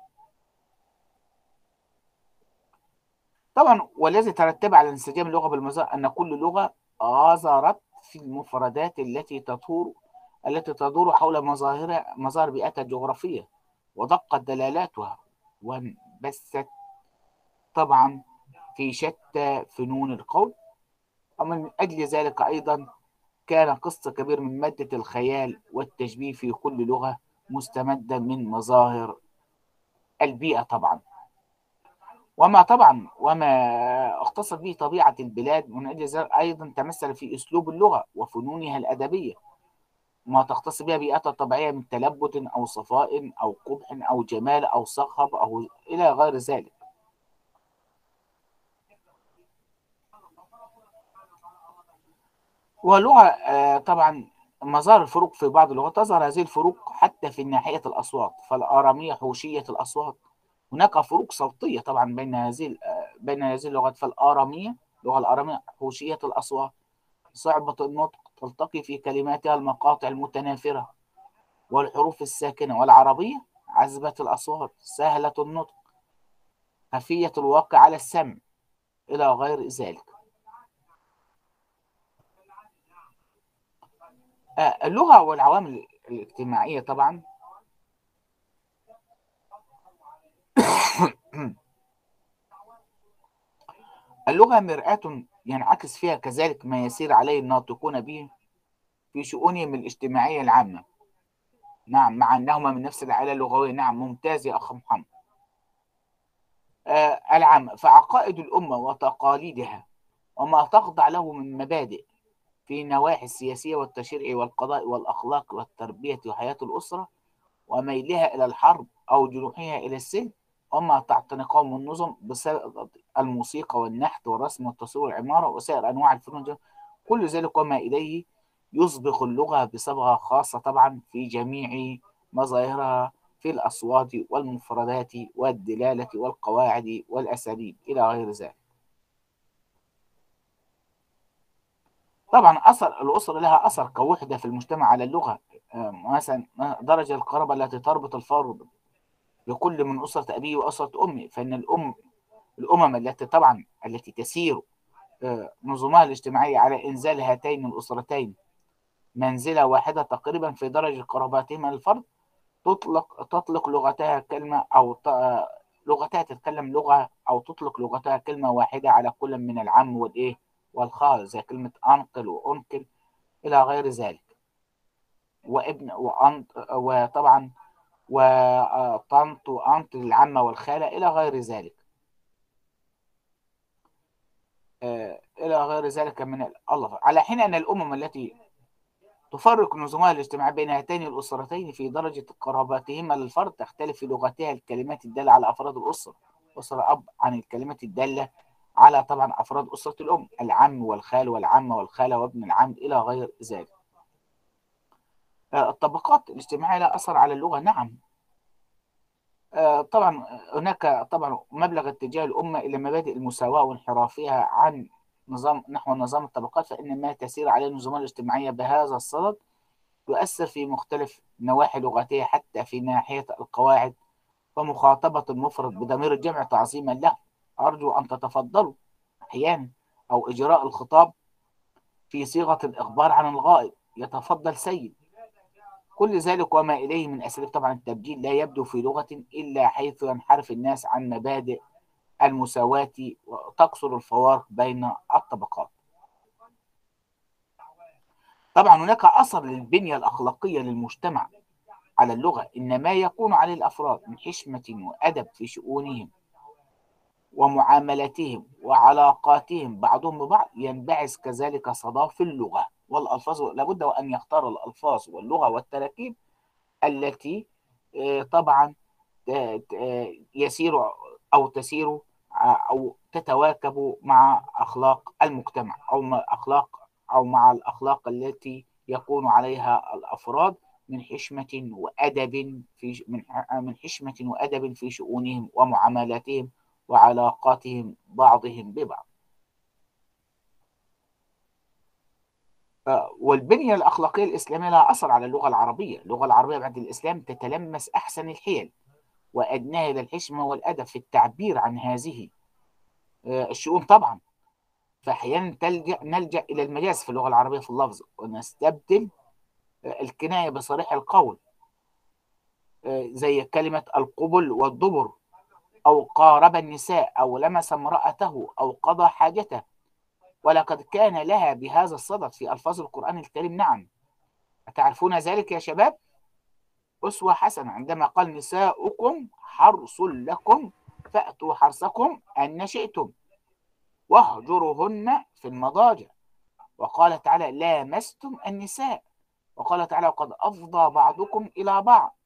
طبعا والذي ترتب على انسجام اللغة بالمظاهر أن كل لغة غزرت في المفردات التي تدور التي تدور حول مظاهر مظاهر بيئتها الجغرافية ودقت دلالاتها وانبثت طبعا في شتى فنون القول. ومن أجل ذلك أيضا كان قسط كبير من مادة الخيال والتشبيه في كل لغة مستمدة من مظاهر البيئة طبعا. وما طبعا وما اختصت به طبيعة البلاد من أجل ذلك أيضا تمثل في أسلوب اللغة وفنونها الأدبية. ما تختص بها بيئتها الطبيعية من تلبد أو صفاء أو قبح أو جمال أو صخب أو إلى غير ذلك. ولغة آه، طبعا مظاهر الفروق في بعض اللغات تظهر هذه الفروق حتى في ناحية الأصوات فالآرامية حوشية الأصوات. هناك فروق صوتية طبعا بين هذه بين هذه اللغات فالآرامية اللغة الآرامية حوشية الأصوات. صعبة النطق تلتقي في كلماتها المقاطع المتنافرة والحروف الساكنة والعربية. عذبة الأصوات سهلة النطق خفية الواقع على السمع إلى غير ذلك. آه، اللغة والعوامل الاجتماعية طبعا اللغة مرآة ينعكس فيها كذلك ما يسير عليه الناطقون به في شؤونهم الاجتماعية العامة. نعم مع أنهما من نفس العائلة اللغوية. نعم ممتاز يا أخ محمد. آه العامة فعقائد الأمة وتقاليدها وما تخضع له من مبادئ في النواحي السياسية والتشريع والقضاء والأخلاق والتربية وحياة الأسرة وميلها إلى الحرب أو جنوحها إلى السلم وما تعتنقه من النظم بسبب الموسيقى والنحت والرسم والتصوير والعمارة وسائر أنواع الفنون. كل ذلك وما إليه يصبغ اللغة بصبغة خاصة طبعا في جميع مظاهرها في الأصوات والمفردات والدلالة والقواعد والأساليب إلى غير ذلك طبعا أثر الأسرة لها أثر كوحدة في المجتمع على اللغة آه، مثلا درجة القرابة التي تربط الفرد بكل من أسرة أبيه وأسرة أمه فإن الأم الأمم التي طبعا التي تسير آه، نظمها الاجتماعية على إنزال هاتين الأسرتين منزلة واحدة تقريبا في درجة قرابتهما للفرد تطلق تطلق لغتها كلمة أو ت- لغتها تتكلم لغة أو تطلق لغتها كلمة واحدة على كل من العم والإيه والخال زي كلمة أنقل وأنكل إلى غير ذلك. وابن وأنت وطبعا وطنط وأنت للعمة والخالة إلى غير ذلك. آه، إلى غير ذلك من الألفاظ على حين أن الأمم التي تفرق نظامها الاجتماعي بين هاتين الأسرتين في درجة قرابتهما للفرد تختلف في لغتها الكلمات الدالة على أفراد الأسرة. أسرة أب عن الكلمات الدالة على طبعا أفراد أسرة الأم العم والخال والعمة والخالة وابن العم إلى غير ذلك. الطبقات الاجتماعية لها أثر على اللغة نعم. آه، طبعا هناك طبعا مبلغ اتجاه الأمة إلى مبادئ المساواة وانحرافها عن نظام نحو نظام الطبقات فإن ما تسير عليه النظام الاجتماعية بهذا الصدد يؤثر في مختلف نواحي لغتها حتى في ناحية القواعد ومخاطبة المفرد بضمير الجمع تعظيما له. أرجو أن تتفضلوا أحيانا أو إجراء الخطاب في صيغة الإخبار عن الغائب. يتفضل سيد. كل ذلك وما إليه من أساليب طبعا التبجيل لا يبدو في لغة إلا حيث ينحرف الناس عن مبادئ المساواة وتقصر الفوارق بين الطبقات. طبعا هناك أثر للبنية الأخلاقية للمجتمع على اللغة إن ما يكون عليه الأفراد من حشمة وأدب في شؤونهم ومعاملتهم وعلاقاتهم بعضهم ببعض ينبعث كذلك صدى في اللغة. والألفاظ لابد وأن يختار الألفاظ واللغة والتراكيب التي آه، طبعا آه، آه، يسير أو تسير أو تتواكب مع أخلاق المجتمع أو مع أخلاق أو مع الأخلاق التي يكون عليها الأفراد من حشمة وأدب في من حشمة وأدب في شؤونهم ومعاملاتهم وعلاقاتهم بعضهم ببعض. والبنية الأخلاقية الإسلامية لها أثر على اللغة العربية، اللغة العربية بعد الإسلام تتلمس أحسن الحيل وأدناها إلى الحشمة والأدب في التعبير عن هذه الشؤون طبعا. فأحيانا تلجأ نلجأ إلى المجاز في اللغة العربية في اللفظ ونستبدل الكناية بصريح القول زي كلمة القبل والدبر أو قارب النساء أو لمس امرأته أو قضى حاجته. ولقد كان لها بهذا الصدد في ألفاظ القرآن الكريم. نعم. أتعرفون ذلك يا شباب؟ أسوة حسنة. عندما قال نساؤكم حرص لكم فأتوا حرصكم أن شئتم واهجرهن في المضاجع. وقال تعالى لامستم النساء. وقال تعالى وقد أفضى بعضكم إلى بعض.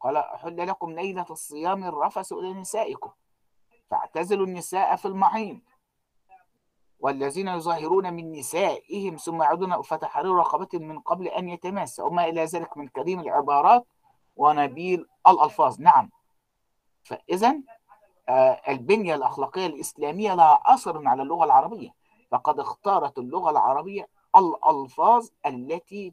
قال أحل لكم ليلة الصيام الرفس إلى نسائكم. فاعتزلوا النساء في المحيض. والذين يظاهرون من نسائهم ثم يعودون فتحرير رقبة من قبل أن يتماسى وما إلى ذلك من كريم العبارات ونبيل الألفاظ. نعم. فإذا البنية الأخلاقية الإسلامية لها أثر على اللغة العربية. فقد اختارت اللغة العربية الألفاظ التي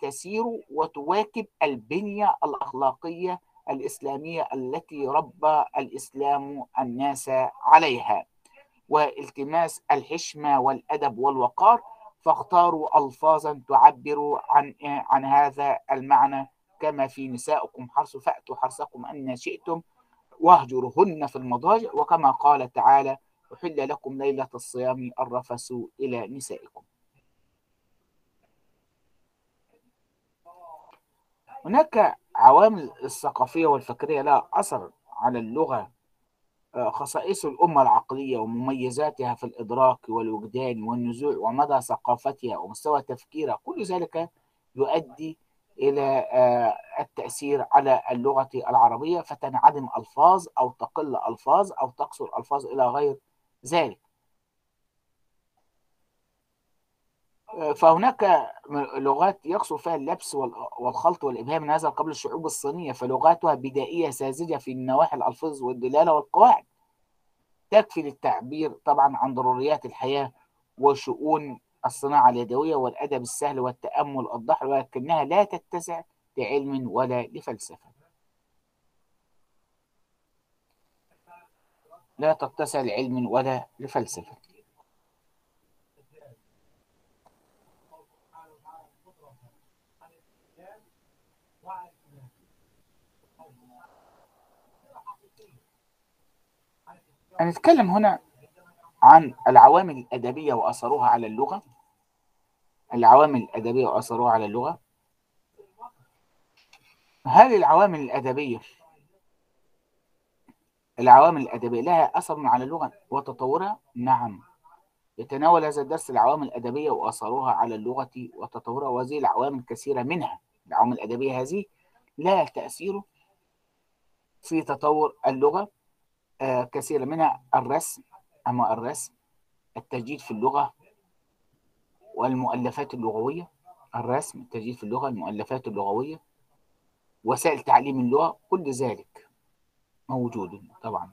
تسير وتواكب البنية الأخلاقية الإسلامية التي ربى الإسلام الناس عليها. والتماس الحشمة والأدب والوقار فاختاروا ألفاظا تعبر عن عن هذا المعنى. كما في نسائكم حرص فأتوا حرصكم أن شئتم واهجرهن في المضاجع. وكما قال تعالى أحل لكم ليلة الصيام الرفس إلى نسائكم. هناك عوامل الثقافية والفكرية لها أثر على اللغة خصائص الأمة العقلية ومميزاتها في الإدراك والوجدان والنزوع ومدى ثقافتها ومستوى تفكيرها كل ذلك يؤدي إلى التأثير على اللغة العربية فتنعدم ألفاظ أو تقل ألفاظ أو تقصر ألفاظ إلى غير ذلك. فهناك لغات يقصر فيها اللبس والخلط والإبهام من هذا قبل الشعوب الصينية فلغاتها بدائية ساذجة في النواحي الألفاظ والدلالة والقواعد. تكفي للتعبير طبعا عن ضروريات الحياة وشؤون الصناعة اليدوية والأدب السهل والتأمل الضحل ولكنها لا تتسع لعلم ولا لفلسفة. لا تتسع لعلم ولا لفلسفة. هنتكلم هنا عن العوامل الأدبية وأثرها على اللغة. العوامل الأدبية وأثرها على اللغة. هل العوامل الأدبية العوامل الأدبية لها أثر على اللغة وتطورها؟ نعم. يتناول هذا الدرس العوامل الأدبية وأثرها على اللغة وتطورها. وهذه العوامل كثيرة منها. العوامل الأدبية هذه لها تأثير في تطور اللغة. كثيرة منها الرسم أما الرسم التجديد في اللغة والمؤلفات اللغوية. الرسم التجديد في اللغة المؤلفات اللغوية. وسائل تعليم اللغة كل ذلك موجود طبعا.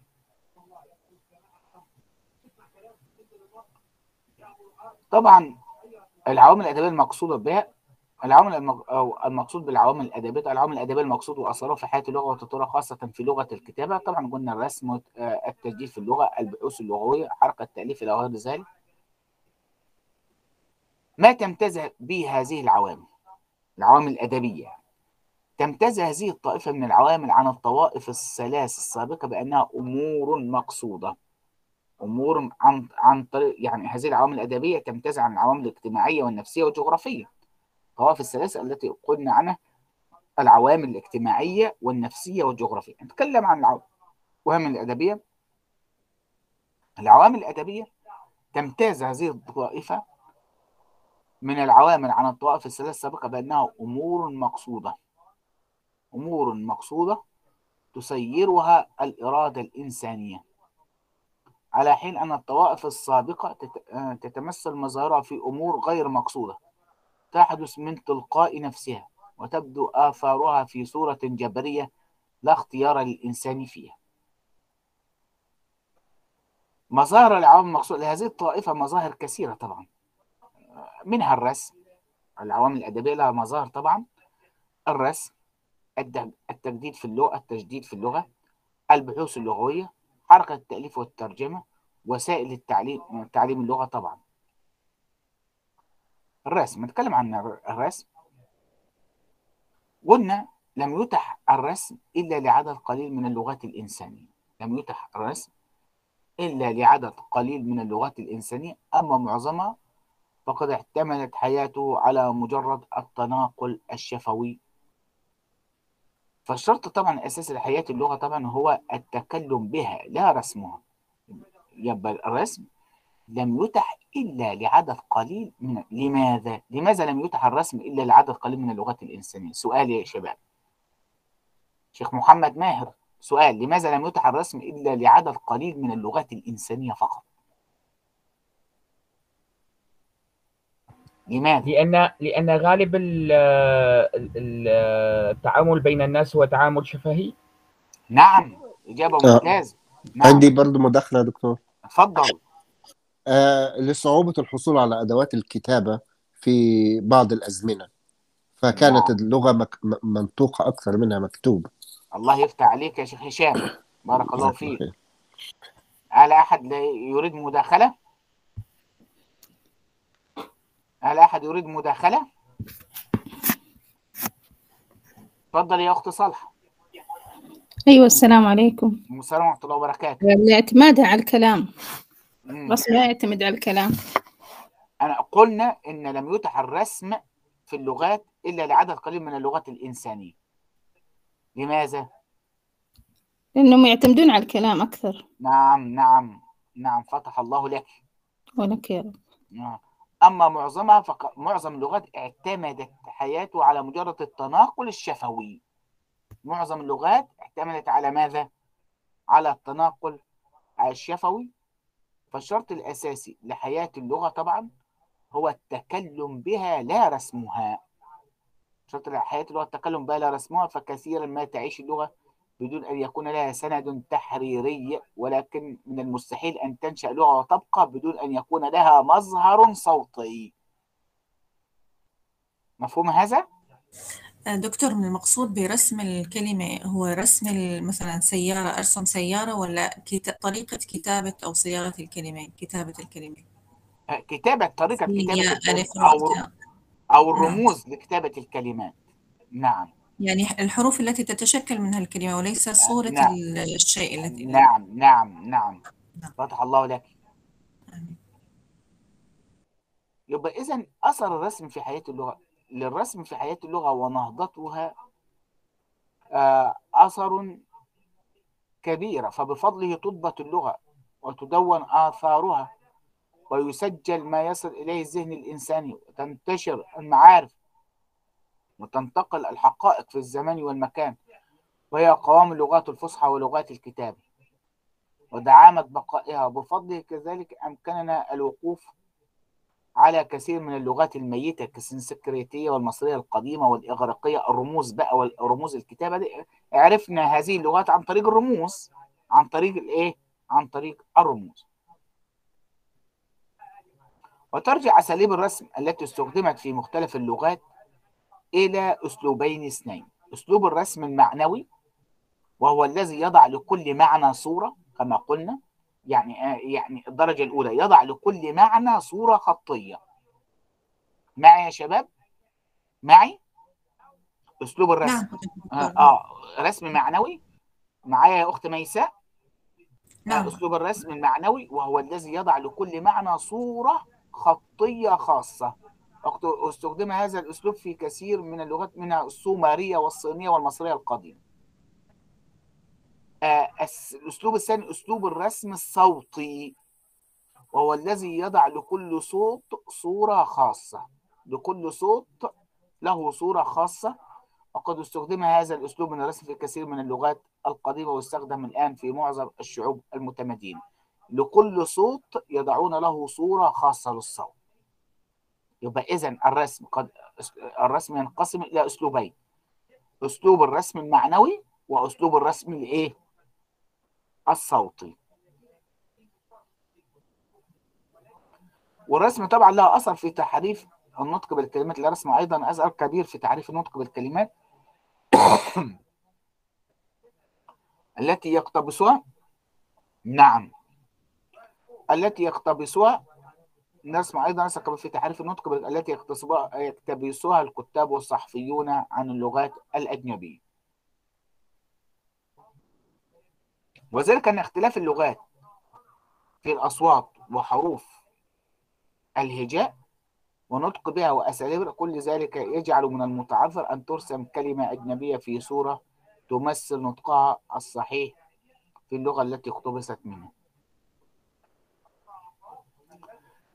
طبعا العوامل الأدبية المقصودة بها العوامل. أو المقصود بالعوامل الأدبية العوامل الأدبية المقصود وأثرها في حياة اللغة وتطورها خاصة في لغة الكتابة. طبعا قلنا الرسم التسجيل في اللغة البحوث اللغوية حركة التأليف إلى غير ذلك. ما تمتاز به هذه العوامل؟ العوامل الأدبية. تمتاز هذه الطائفة من العوامل عن الطوائف الثلاث السابقة بأنها أمور مقصودة. أمور عن عن طريق يعني هذه العوامل الأدبية تمتاز عن العوامل الاجتماعية والنفسية والجغرافية. الطوائف الثلاثة التي قلنا عنها العوامل الاجتماعية والنفسية والجغرافية. نتكلم عن العوامل الأدبية. العوامل الأدبية تمتاز هذه الطائفة من العوامل عن الطوائف الثلاث السابقة بأنها أمور مقصودة. أمور مقصودة تسيرها الإرادة الإنسانية. على حين أن الطوائف السابقة تتمثل مظاهرها في أمور غير مقصودة. تحدث من تلقاء نفسها وتبدو آثارها في صورة جبرية لا اختيار للإنسان فيها. مظاهر العوامل المقصودة لهذه الطائفة مظاهر كثيرة طبعا. منها الرسم العوامل الأدبية لها مظاهر طبعا. الرسم التجديد في اللغة التجديد في اللغة البحوث اللغوية حركة التأليف والترجمة وسائل التعليم تعليم اللغة طبعا. الرسم نتكلم عن الرسم. قلنا لم يتح الرسم إلا لعدد قليل من اللغات الإنسانية. لم يتح الرسم إلا لعدد قليل من اللغات الإنسانية. أما معظمها فقد اعتمدت حياته على مجرد التناقل الشفوي. فالشرط طبعا الأساسي لحياة اللغة طبعا هو التكلم بها لا رسمها. يبقى الرسم لم يتح إلا لعدد قليل من لماذا؟ لماذا لم يتح الرسم إلا لعدد قليل من اللغات الإنسانية؟ سؤال يا شباب شيخ محمد ماهر سؤال لماذا لم يتح الرسم إلا لعدد قليل من اللغات الإنسانية فقط؟ لماذا؟ لأن لأن غالب التعامل بين الناس هو تعامل شفهي نعم إجابة ممتازة نعم. عندي برضو مداخلة يا دكتور اتفضل آه لصعوبة الحصول على أدوات الكتابة في بعض الأزمنة. فكانت نعم. اللغة مك... منطوقة أكثر منها مكتوب. الله يفتح عليك يا شيخ هشام. بارك الله فيك. هل أحد يريد مداخلة؟ هل أحد يريد مداخلة؟ تفضل يا أخت صالحة. أيوة السلام عليكم. السلام ورحمة الله وبركاته. الاعتماد على الكلام. بس لا يعتمد على الكلام. أنا قلنا إن لم يتح الرسم في اللغات إلا لعدد قليل من اللغات الإنسانية. لماذا؟ لأنهم يعتمدون على الكلام أكثر. نعم نعم نعم فتح الله لك. ولك يا رب. نعم. أما معظمها فق... معظم اللغات اعتمدت حياته على مجرد التناقل الشفوي. معظم اللغات اعتمدت على ماذا؟ على التناقل الشفوي. فالشرط الأساسي لحياة اللغة طبعا هو التكلم بها لا رسمها شرط لحياة اللغة التكلم بها لا رسمها فكثيرا ما تعيش اللغة بدون أن يكون لها سند تحريري ولكن من المستحيل أن تنشأ لغة وتبقى بدون أن يكون لها مظهر صوتي مفهوم هذا؟ دكتور من المقصود برسم الكلمة هو رسم مثلا سيارة أرسم سيارة ولا. طريقة كتابة أو صياغة الكلمة كتابة الكلمة؟ كتابة طريقة كتابة أو, أو الرموز نعم. لكتابة الكلمات. نعم. يعني الحروف التي تتشكل منها الكلمة وليس صورة نعم. الشيء التي نعم نعم نعم. فتح الله لك. يبقى إذا أثر الرسم في حياة اللغة. للرسم في حياة اللغة ونهضتها آه، أثر كبيرة فبفضله تضبط اللغة وتدون آثارها ويسجل ما يصل إليه الذهن الإنساني وتنتشر المعارف وتنتقل الحقائق في الزمان والمكان. وهي قوام اللغات الفصحى ولغات الكتابة ودعامة بقائها. وبفضله كذلك أمكننا الوقوف على كثير من اللغات الميتة كالسنسكريتية والمصرية القديمة والإغريقية. الرموز بقى والرموز الكتابة دي عرفنا هذه اللغات عن طريق الرموز عن طريق الإيه؟ عن طريق الرموز. وترجع أساليب الرسم التي استخدمت في مختلف اللغات إلى أسلوبين اثنين. أسلوب الرسم المعنوي وهو الذي يضع لكل معنى صورة كما قلنا. يعني يعني الدرجة الأولى يضع لكل معنى صورة خطية. معي يا شباب؟ معي؟ أسلوب الرسم. نعم. آه, آه رسم معنوي. معايا يا أخت ميساء؟ نعم. أسلوب الرسم المعنوي وهو الذي يضع لكل معنى صورة خطية خاصة. أستخدم هذا الأسلوب في كثير من اللغات منها السومرية والصينية والمصرية القديمة. آه، الأسلوب الثاني أسلوب الرسم الصوتي وهو الذي يضع لكل صوت صورة خاصة. لكل صوت له صورة خاصة. وقد استخدم هذا الأسلوب من الرسم في كثير من اللغات القديمة ويستخدم الآن في معظم الشعوب المتمدنة لكل صوت يضعون له صورة خاصة للصوت. يبقى إذا الرسم قد الرسم ينقسم إلى أسلوبين أسلوب الرسم المعنوي وأسلوب الرسم الإيه؟ الصوتي. والرسم طبعا لها أثر في تحريف النطق بالكلمات. الرسم أيضا أثر كبير في تعريف النطق بالكلمات. [coughs] التي يقتبسها؟ نعم. التي يقتبسها؟ أيضا أثر كبير في تعريف النطق التي يقتبسها الكتاب والصحفيون عن اللغات الأجنبية. وذلك أن اختلاف اللغات في الأصوات وحروف الهجاء ونطق بها وأساليب كل ذلك يجعل من المتعذر أن ترسم كلمة أجنبية في صورة تمثل نطقها الصحيح في اللغة التي اقتبست منها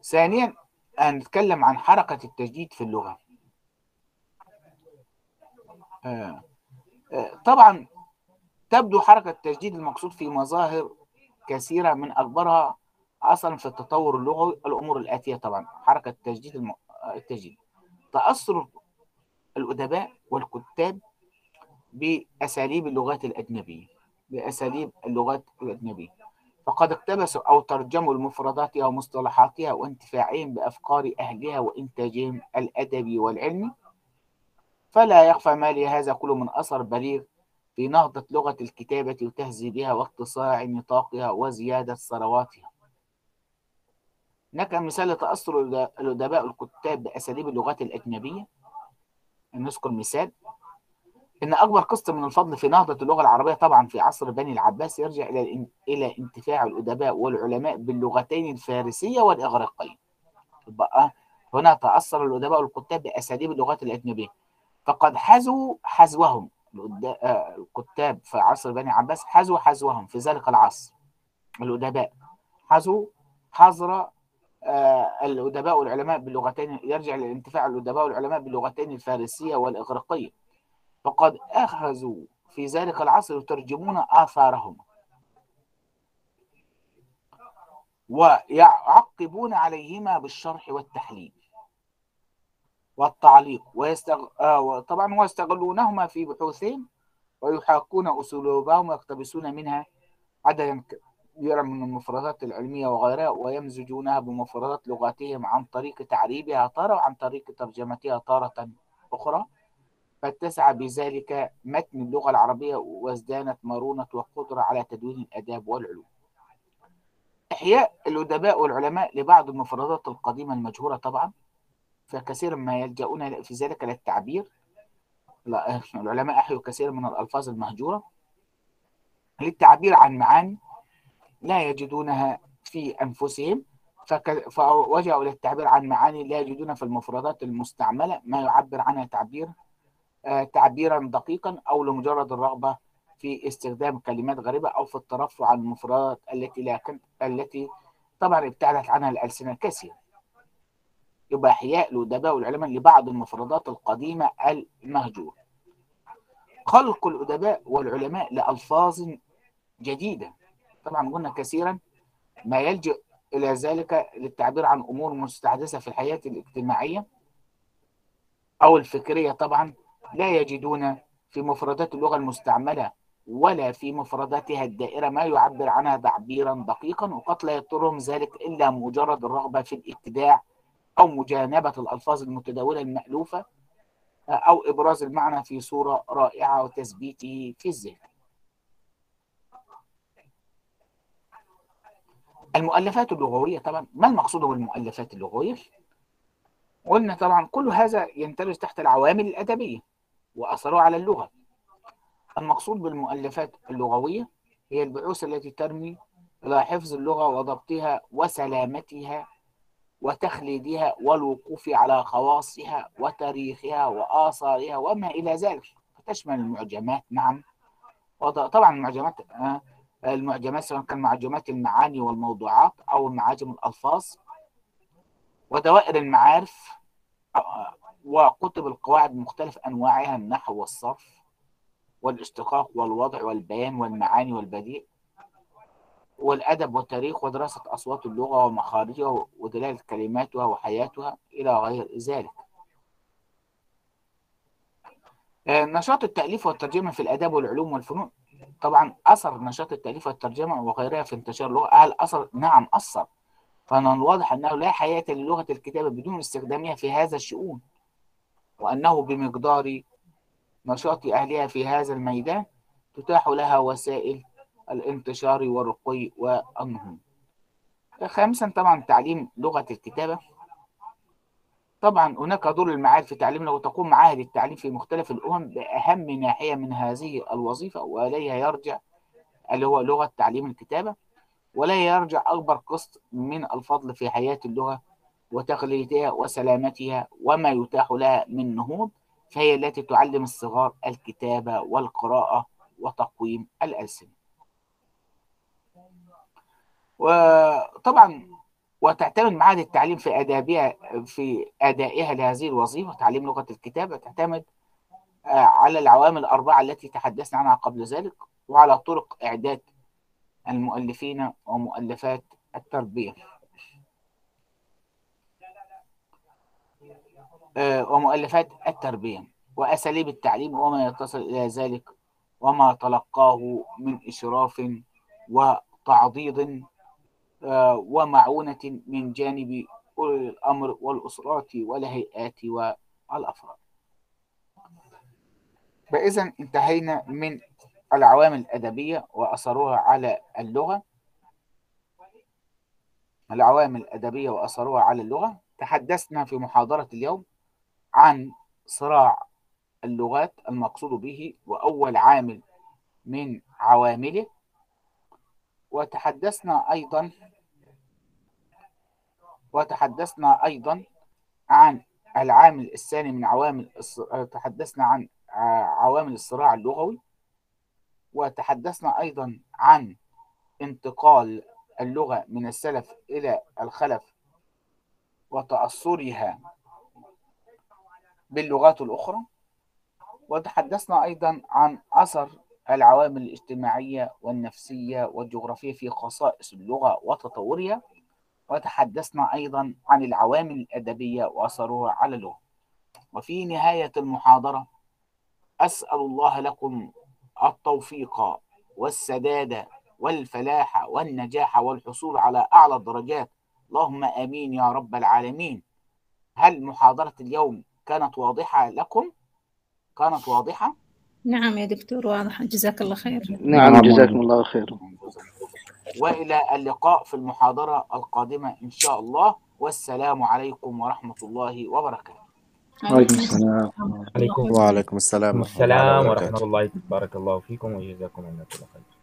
ثانيا هنتكلم عن حركة التجديد في اللغة. آه، آه، طبعا تبدو حركة التجديد المقصود في مظاهر كثيرة من أكبرها أصلا في التطور اللغوي الأمور الآتية طبعا حركة التجديد الم... التجديد. تأثر الأدباء والكتاب بأساليب اللغات الأجنبية بأساليب اللغات الأجنبية. فقد اقتبسوا أو ترجموا لمفرداتها ومصطلحاتها وانتفاعهم بأفكار أهلها وإنتاجهم الأدبي والعلمي. فلا يخفى ما لهذا كله من أثر بليغ في نهضة لغة الكتابة وتهذيبها واتساع نطاقها وزيادة ثرواتها. هناك مثال لتأثر الأدباء الكتاب بأساليب اللغات الأجنبية. نذكر مثال. إن أكبر قسط من الفضل في نهضة اللغة العربية طبعا في عصر بني العباس يرجع إلى إلى انتفاع الأدباء والعلماء باللغتين الفارسية والإغريقية. بقى هنا تأثر الأدباء والكتاب بأساليب اللغات الأجنبية. فقد حذوا حذوهم. الكتاب في عصر بني عباس حذوا حذوهم في ذلك العصر. الأدباء. حذوا حظر الأدباء والعلماء باللغتين يرجع لانتفاع الأدباء والعلماء باللغتين الفارسية والإغريقية. فقد أخذوا في ذلك العصر يترجمون آثارهم. ويعقبون عليهما بالشرح والتحليل. والتعليق ويستغ... آه طبعا ويستغلونهما في بحوثهم ويحاكون أسلوبهم ويقتبسون منها عددا كبيرا من المفردات العلمية وغيرها ويمزجونها بمفردات لغاتهم عن طريق تعريبها تارة وعن طريق ترجمتها تارة أخرى. فاتسع بذلك متن اللغة العربية وازدانت مرونة وقدرة على تدوين الآداب والعلوم. إحياء الأدباء والعلماء لبعض المفردات القديمة المجهورة طبعا. فكثيرا ما يلجؤون في ذلك للتعبير. [laughs] العلماء أحيوا كثيرا من الألفاظ المهجورة. للتعبير عن معاني لا يجدونها في أنفسهم. فوجهوا للتعبير عن معاني لا يجدونها في المفردات المستعملة. ما يعبر عنها تعبير آه، تعبيرا دقيقا أو لمجرد الرغبة في استخدام كلمات غريبة أو في الترفع عن المفردات التي لا كن... التي طبعا ابتعدت عنها الألسنة الكاسية يبقى إحياء الأدباء والعلماء لبعض المفردات القديمة المهجورة. خلق الأدباء والعلماء لألفاظ جديدة. طبعا قلنا كثيرا ما يلجئ إلى ذلك للتعبير عن أمور مستحدثة في الحياة الاجتماعية أو الفكرية. طبعا لا يجدون في مفردات اللغة المستعملة ولا في مفرداتها الدائرة ما يعبر عنها تعبيرا دقيقا وقد لا يضطرهم ذلك إلا مجرد الرغبة في الابتداع أو مجانبة الألفاظ المتداولة المألوفة أو إبراز المعنى في صورة رائعة وتثبيته في الذهن المؤلفات اللغوية طبعا ما المقصود بالمؤلفات اللغوية؟ قلنا طبعا كل هذا يندرج تحت العوامل الأدبية وأثرها على اللغة المقصود بالمؤلفات اللغوية هي البحوث التي ترمي إلى حفظ اللغة وضبطها وسلامتها وتخليدها والوقوف على خواصها وتاريخها وآثارها وما إلى ذلك. تشمل المعجمات نعم. طبعا المعجمات المعجمات سواء كان معجمات المعاني والموضوعات أو معاجم الألفاظ ودوائر المعارف وكتب القواعد بمختلف أنواعها النحو والصرف والاشتقاق والوضع والبيان والمعاني والبديع. والأدب والتاريخ ودراسة أصوات اللغة ومخارجها ودلالة كلماتها وحياتها إلى غير ذلك. نشاط التأليف والترجمة في الآداب والعلوم والفنون. طبعا أثر نشاط التأليف والترجمة وغيرها في انتشار اللغة. هل أثر؟ نعم أثر. فمن الواضح أنه لا حياة للغة الكتابة بدون استخدامها في هذا الشؤون وأنه بمقدار نشاط أهلها في هذا الميدان تتاح لها وسائل الانتشار والرقي والنهوض خامسا طبعا تعليم لغة الكتابة. طبعا هناك دور المعاهد في تعليم لو تقوم معاهد التعليم في مختلف الأمم بأهم ناحية من هذه الوظيفة وإليها يرجع اللي هو لغة تعليم الكتابة ولا يرجع أكبر قسط من الفضل في حياة اللغة وتقليدها وسلامتها وما يتاح لها من نهوض فهي التي تعلم الصغار الكتابة والقراءة وتقويم الألسنة. وطبعا وتعتمد معاهد التعليم في آدابها في أدائها لهذه الوظيفة تعليم لغة الكتابة تعتمد على العوامل الأربعة التي تحدثنا عنها قبل ذلك وعلى طرق إعداد المؤلفين ومؤلفات التربية. ومؤلفات التربية وأساليب التعليم وما يتصل إلى ذلك وما تلقاه من إشراف وتعضيد ومعونة من جانب أولي الأمر والأسرات والهيئات والأفراد. فإذا انتهينا من العوامل الأدبية وأثرها على اللغة. العوامل الأدبية وأثرها على اللغة. تحدثنا في محاضرة اليوم عن صراع اللغات المقصود به وأول عامل من عوامله. وتحدثنا أيضا وتحدثنا أيضا عن العامل الثاني من عوامل تحدثنا عن عوامل الصراع اللغوي وتحدثنا أيضا عن انتقال اللغة من السلف إلى الخلف وتأثرها باللغات الأخرى وتحدثنا أيضا عن أثر العوامل الاجتماعية والنفسية والجغرافية في خصائص اللغة وتطورها. وتحدثنا أيضا عن العوامل الأدبية وأثرها على اللغة وفي نهاية المحاضرة أسأل الله لكم التوفيق والسداد والفلاح والنجاح والحصول على أعلى الدرجات. اللهم آمين يا رب العالمين. هل محاضرة اليوم كانت واضحة لكم؟ كانت واضحة؟ نعم يا دكتور واضحة. جزاك الله خير. نعم. جزاكم الله خير. وإلى اللقاء في المحاضرة القادمة إن شاء الله. والسلام عليكم ورحمة الله وبركاته. وعليكم السلام. عليكم. وعليكم السلام السلام ورحمة الله بارك الله فيكم وجزاكم الله كل خير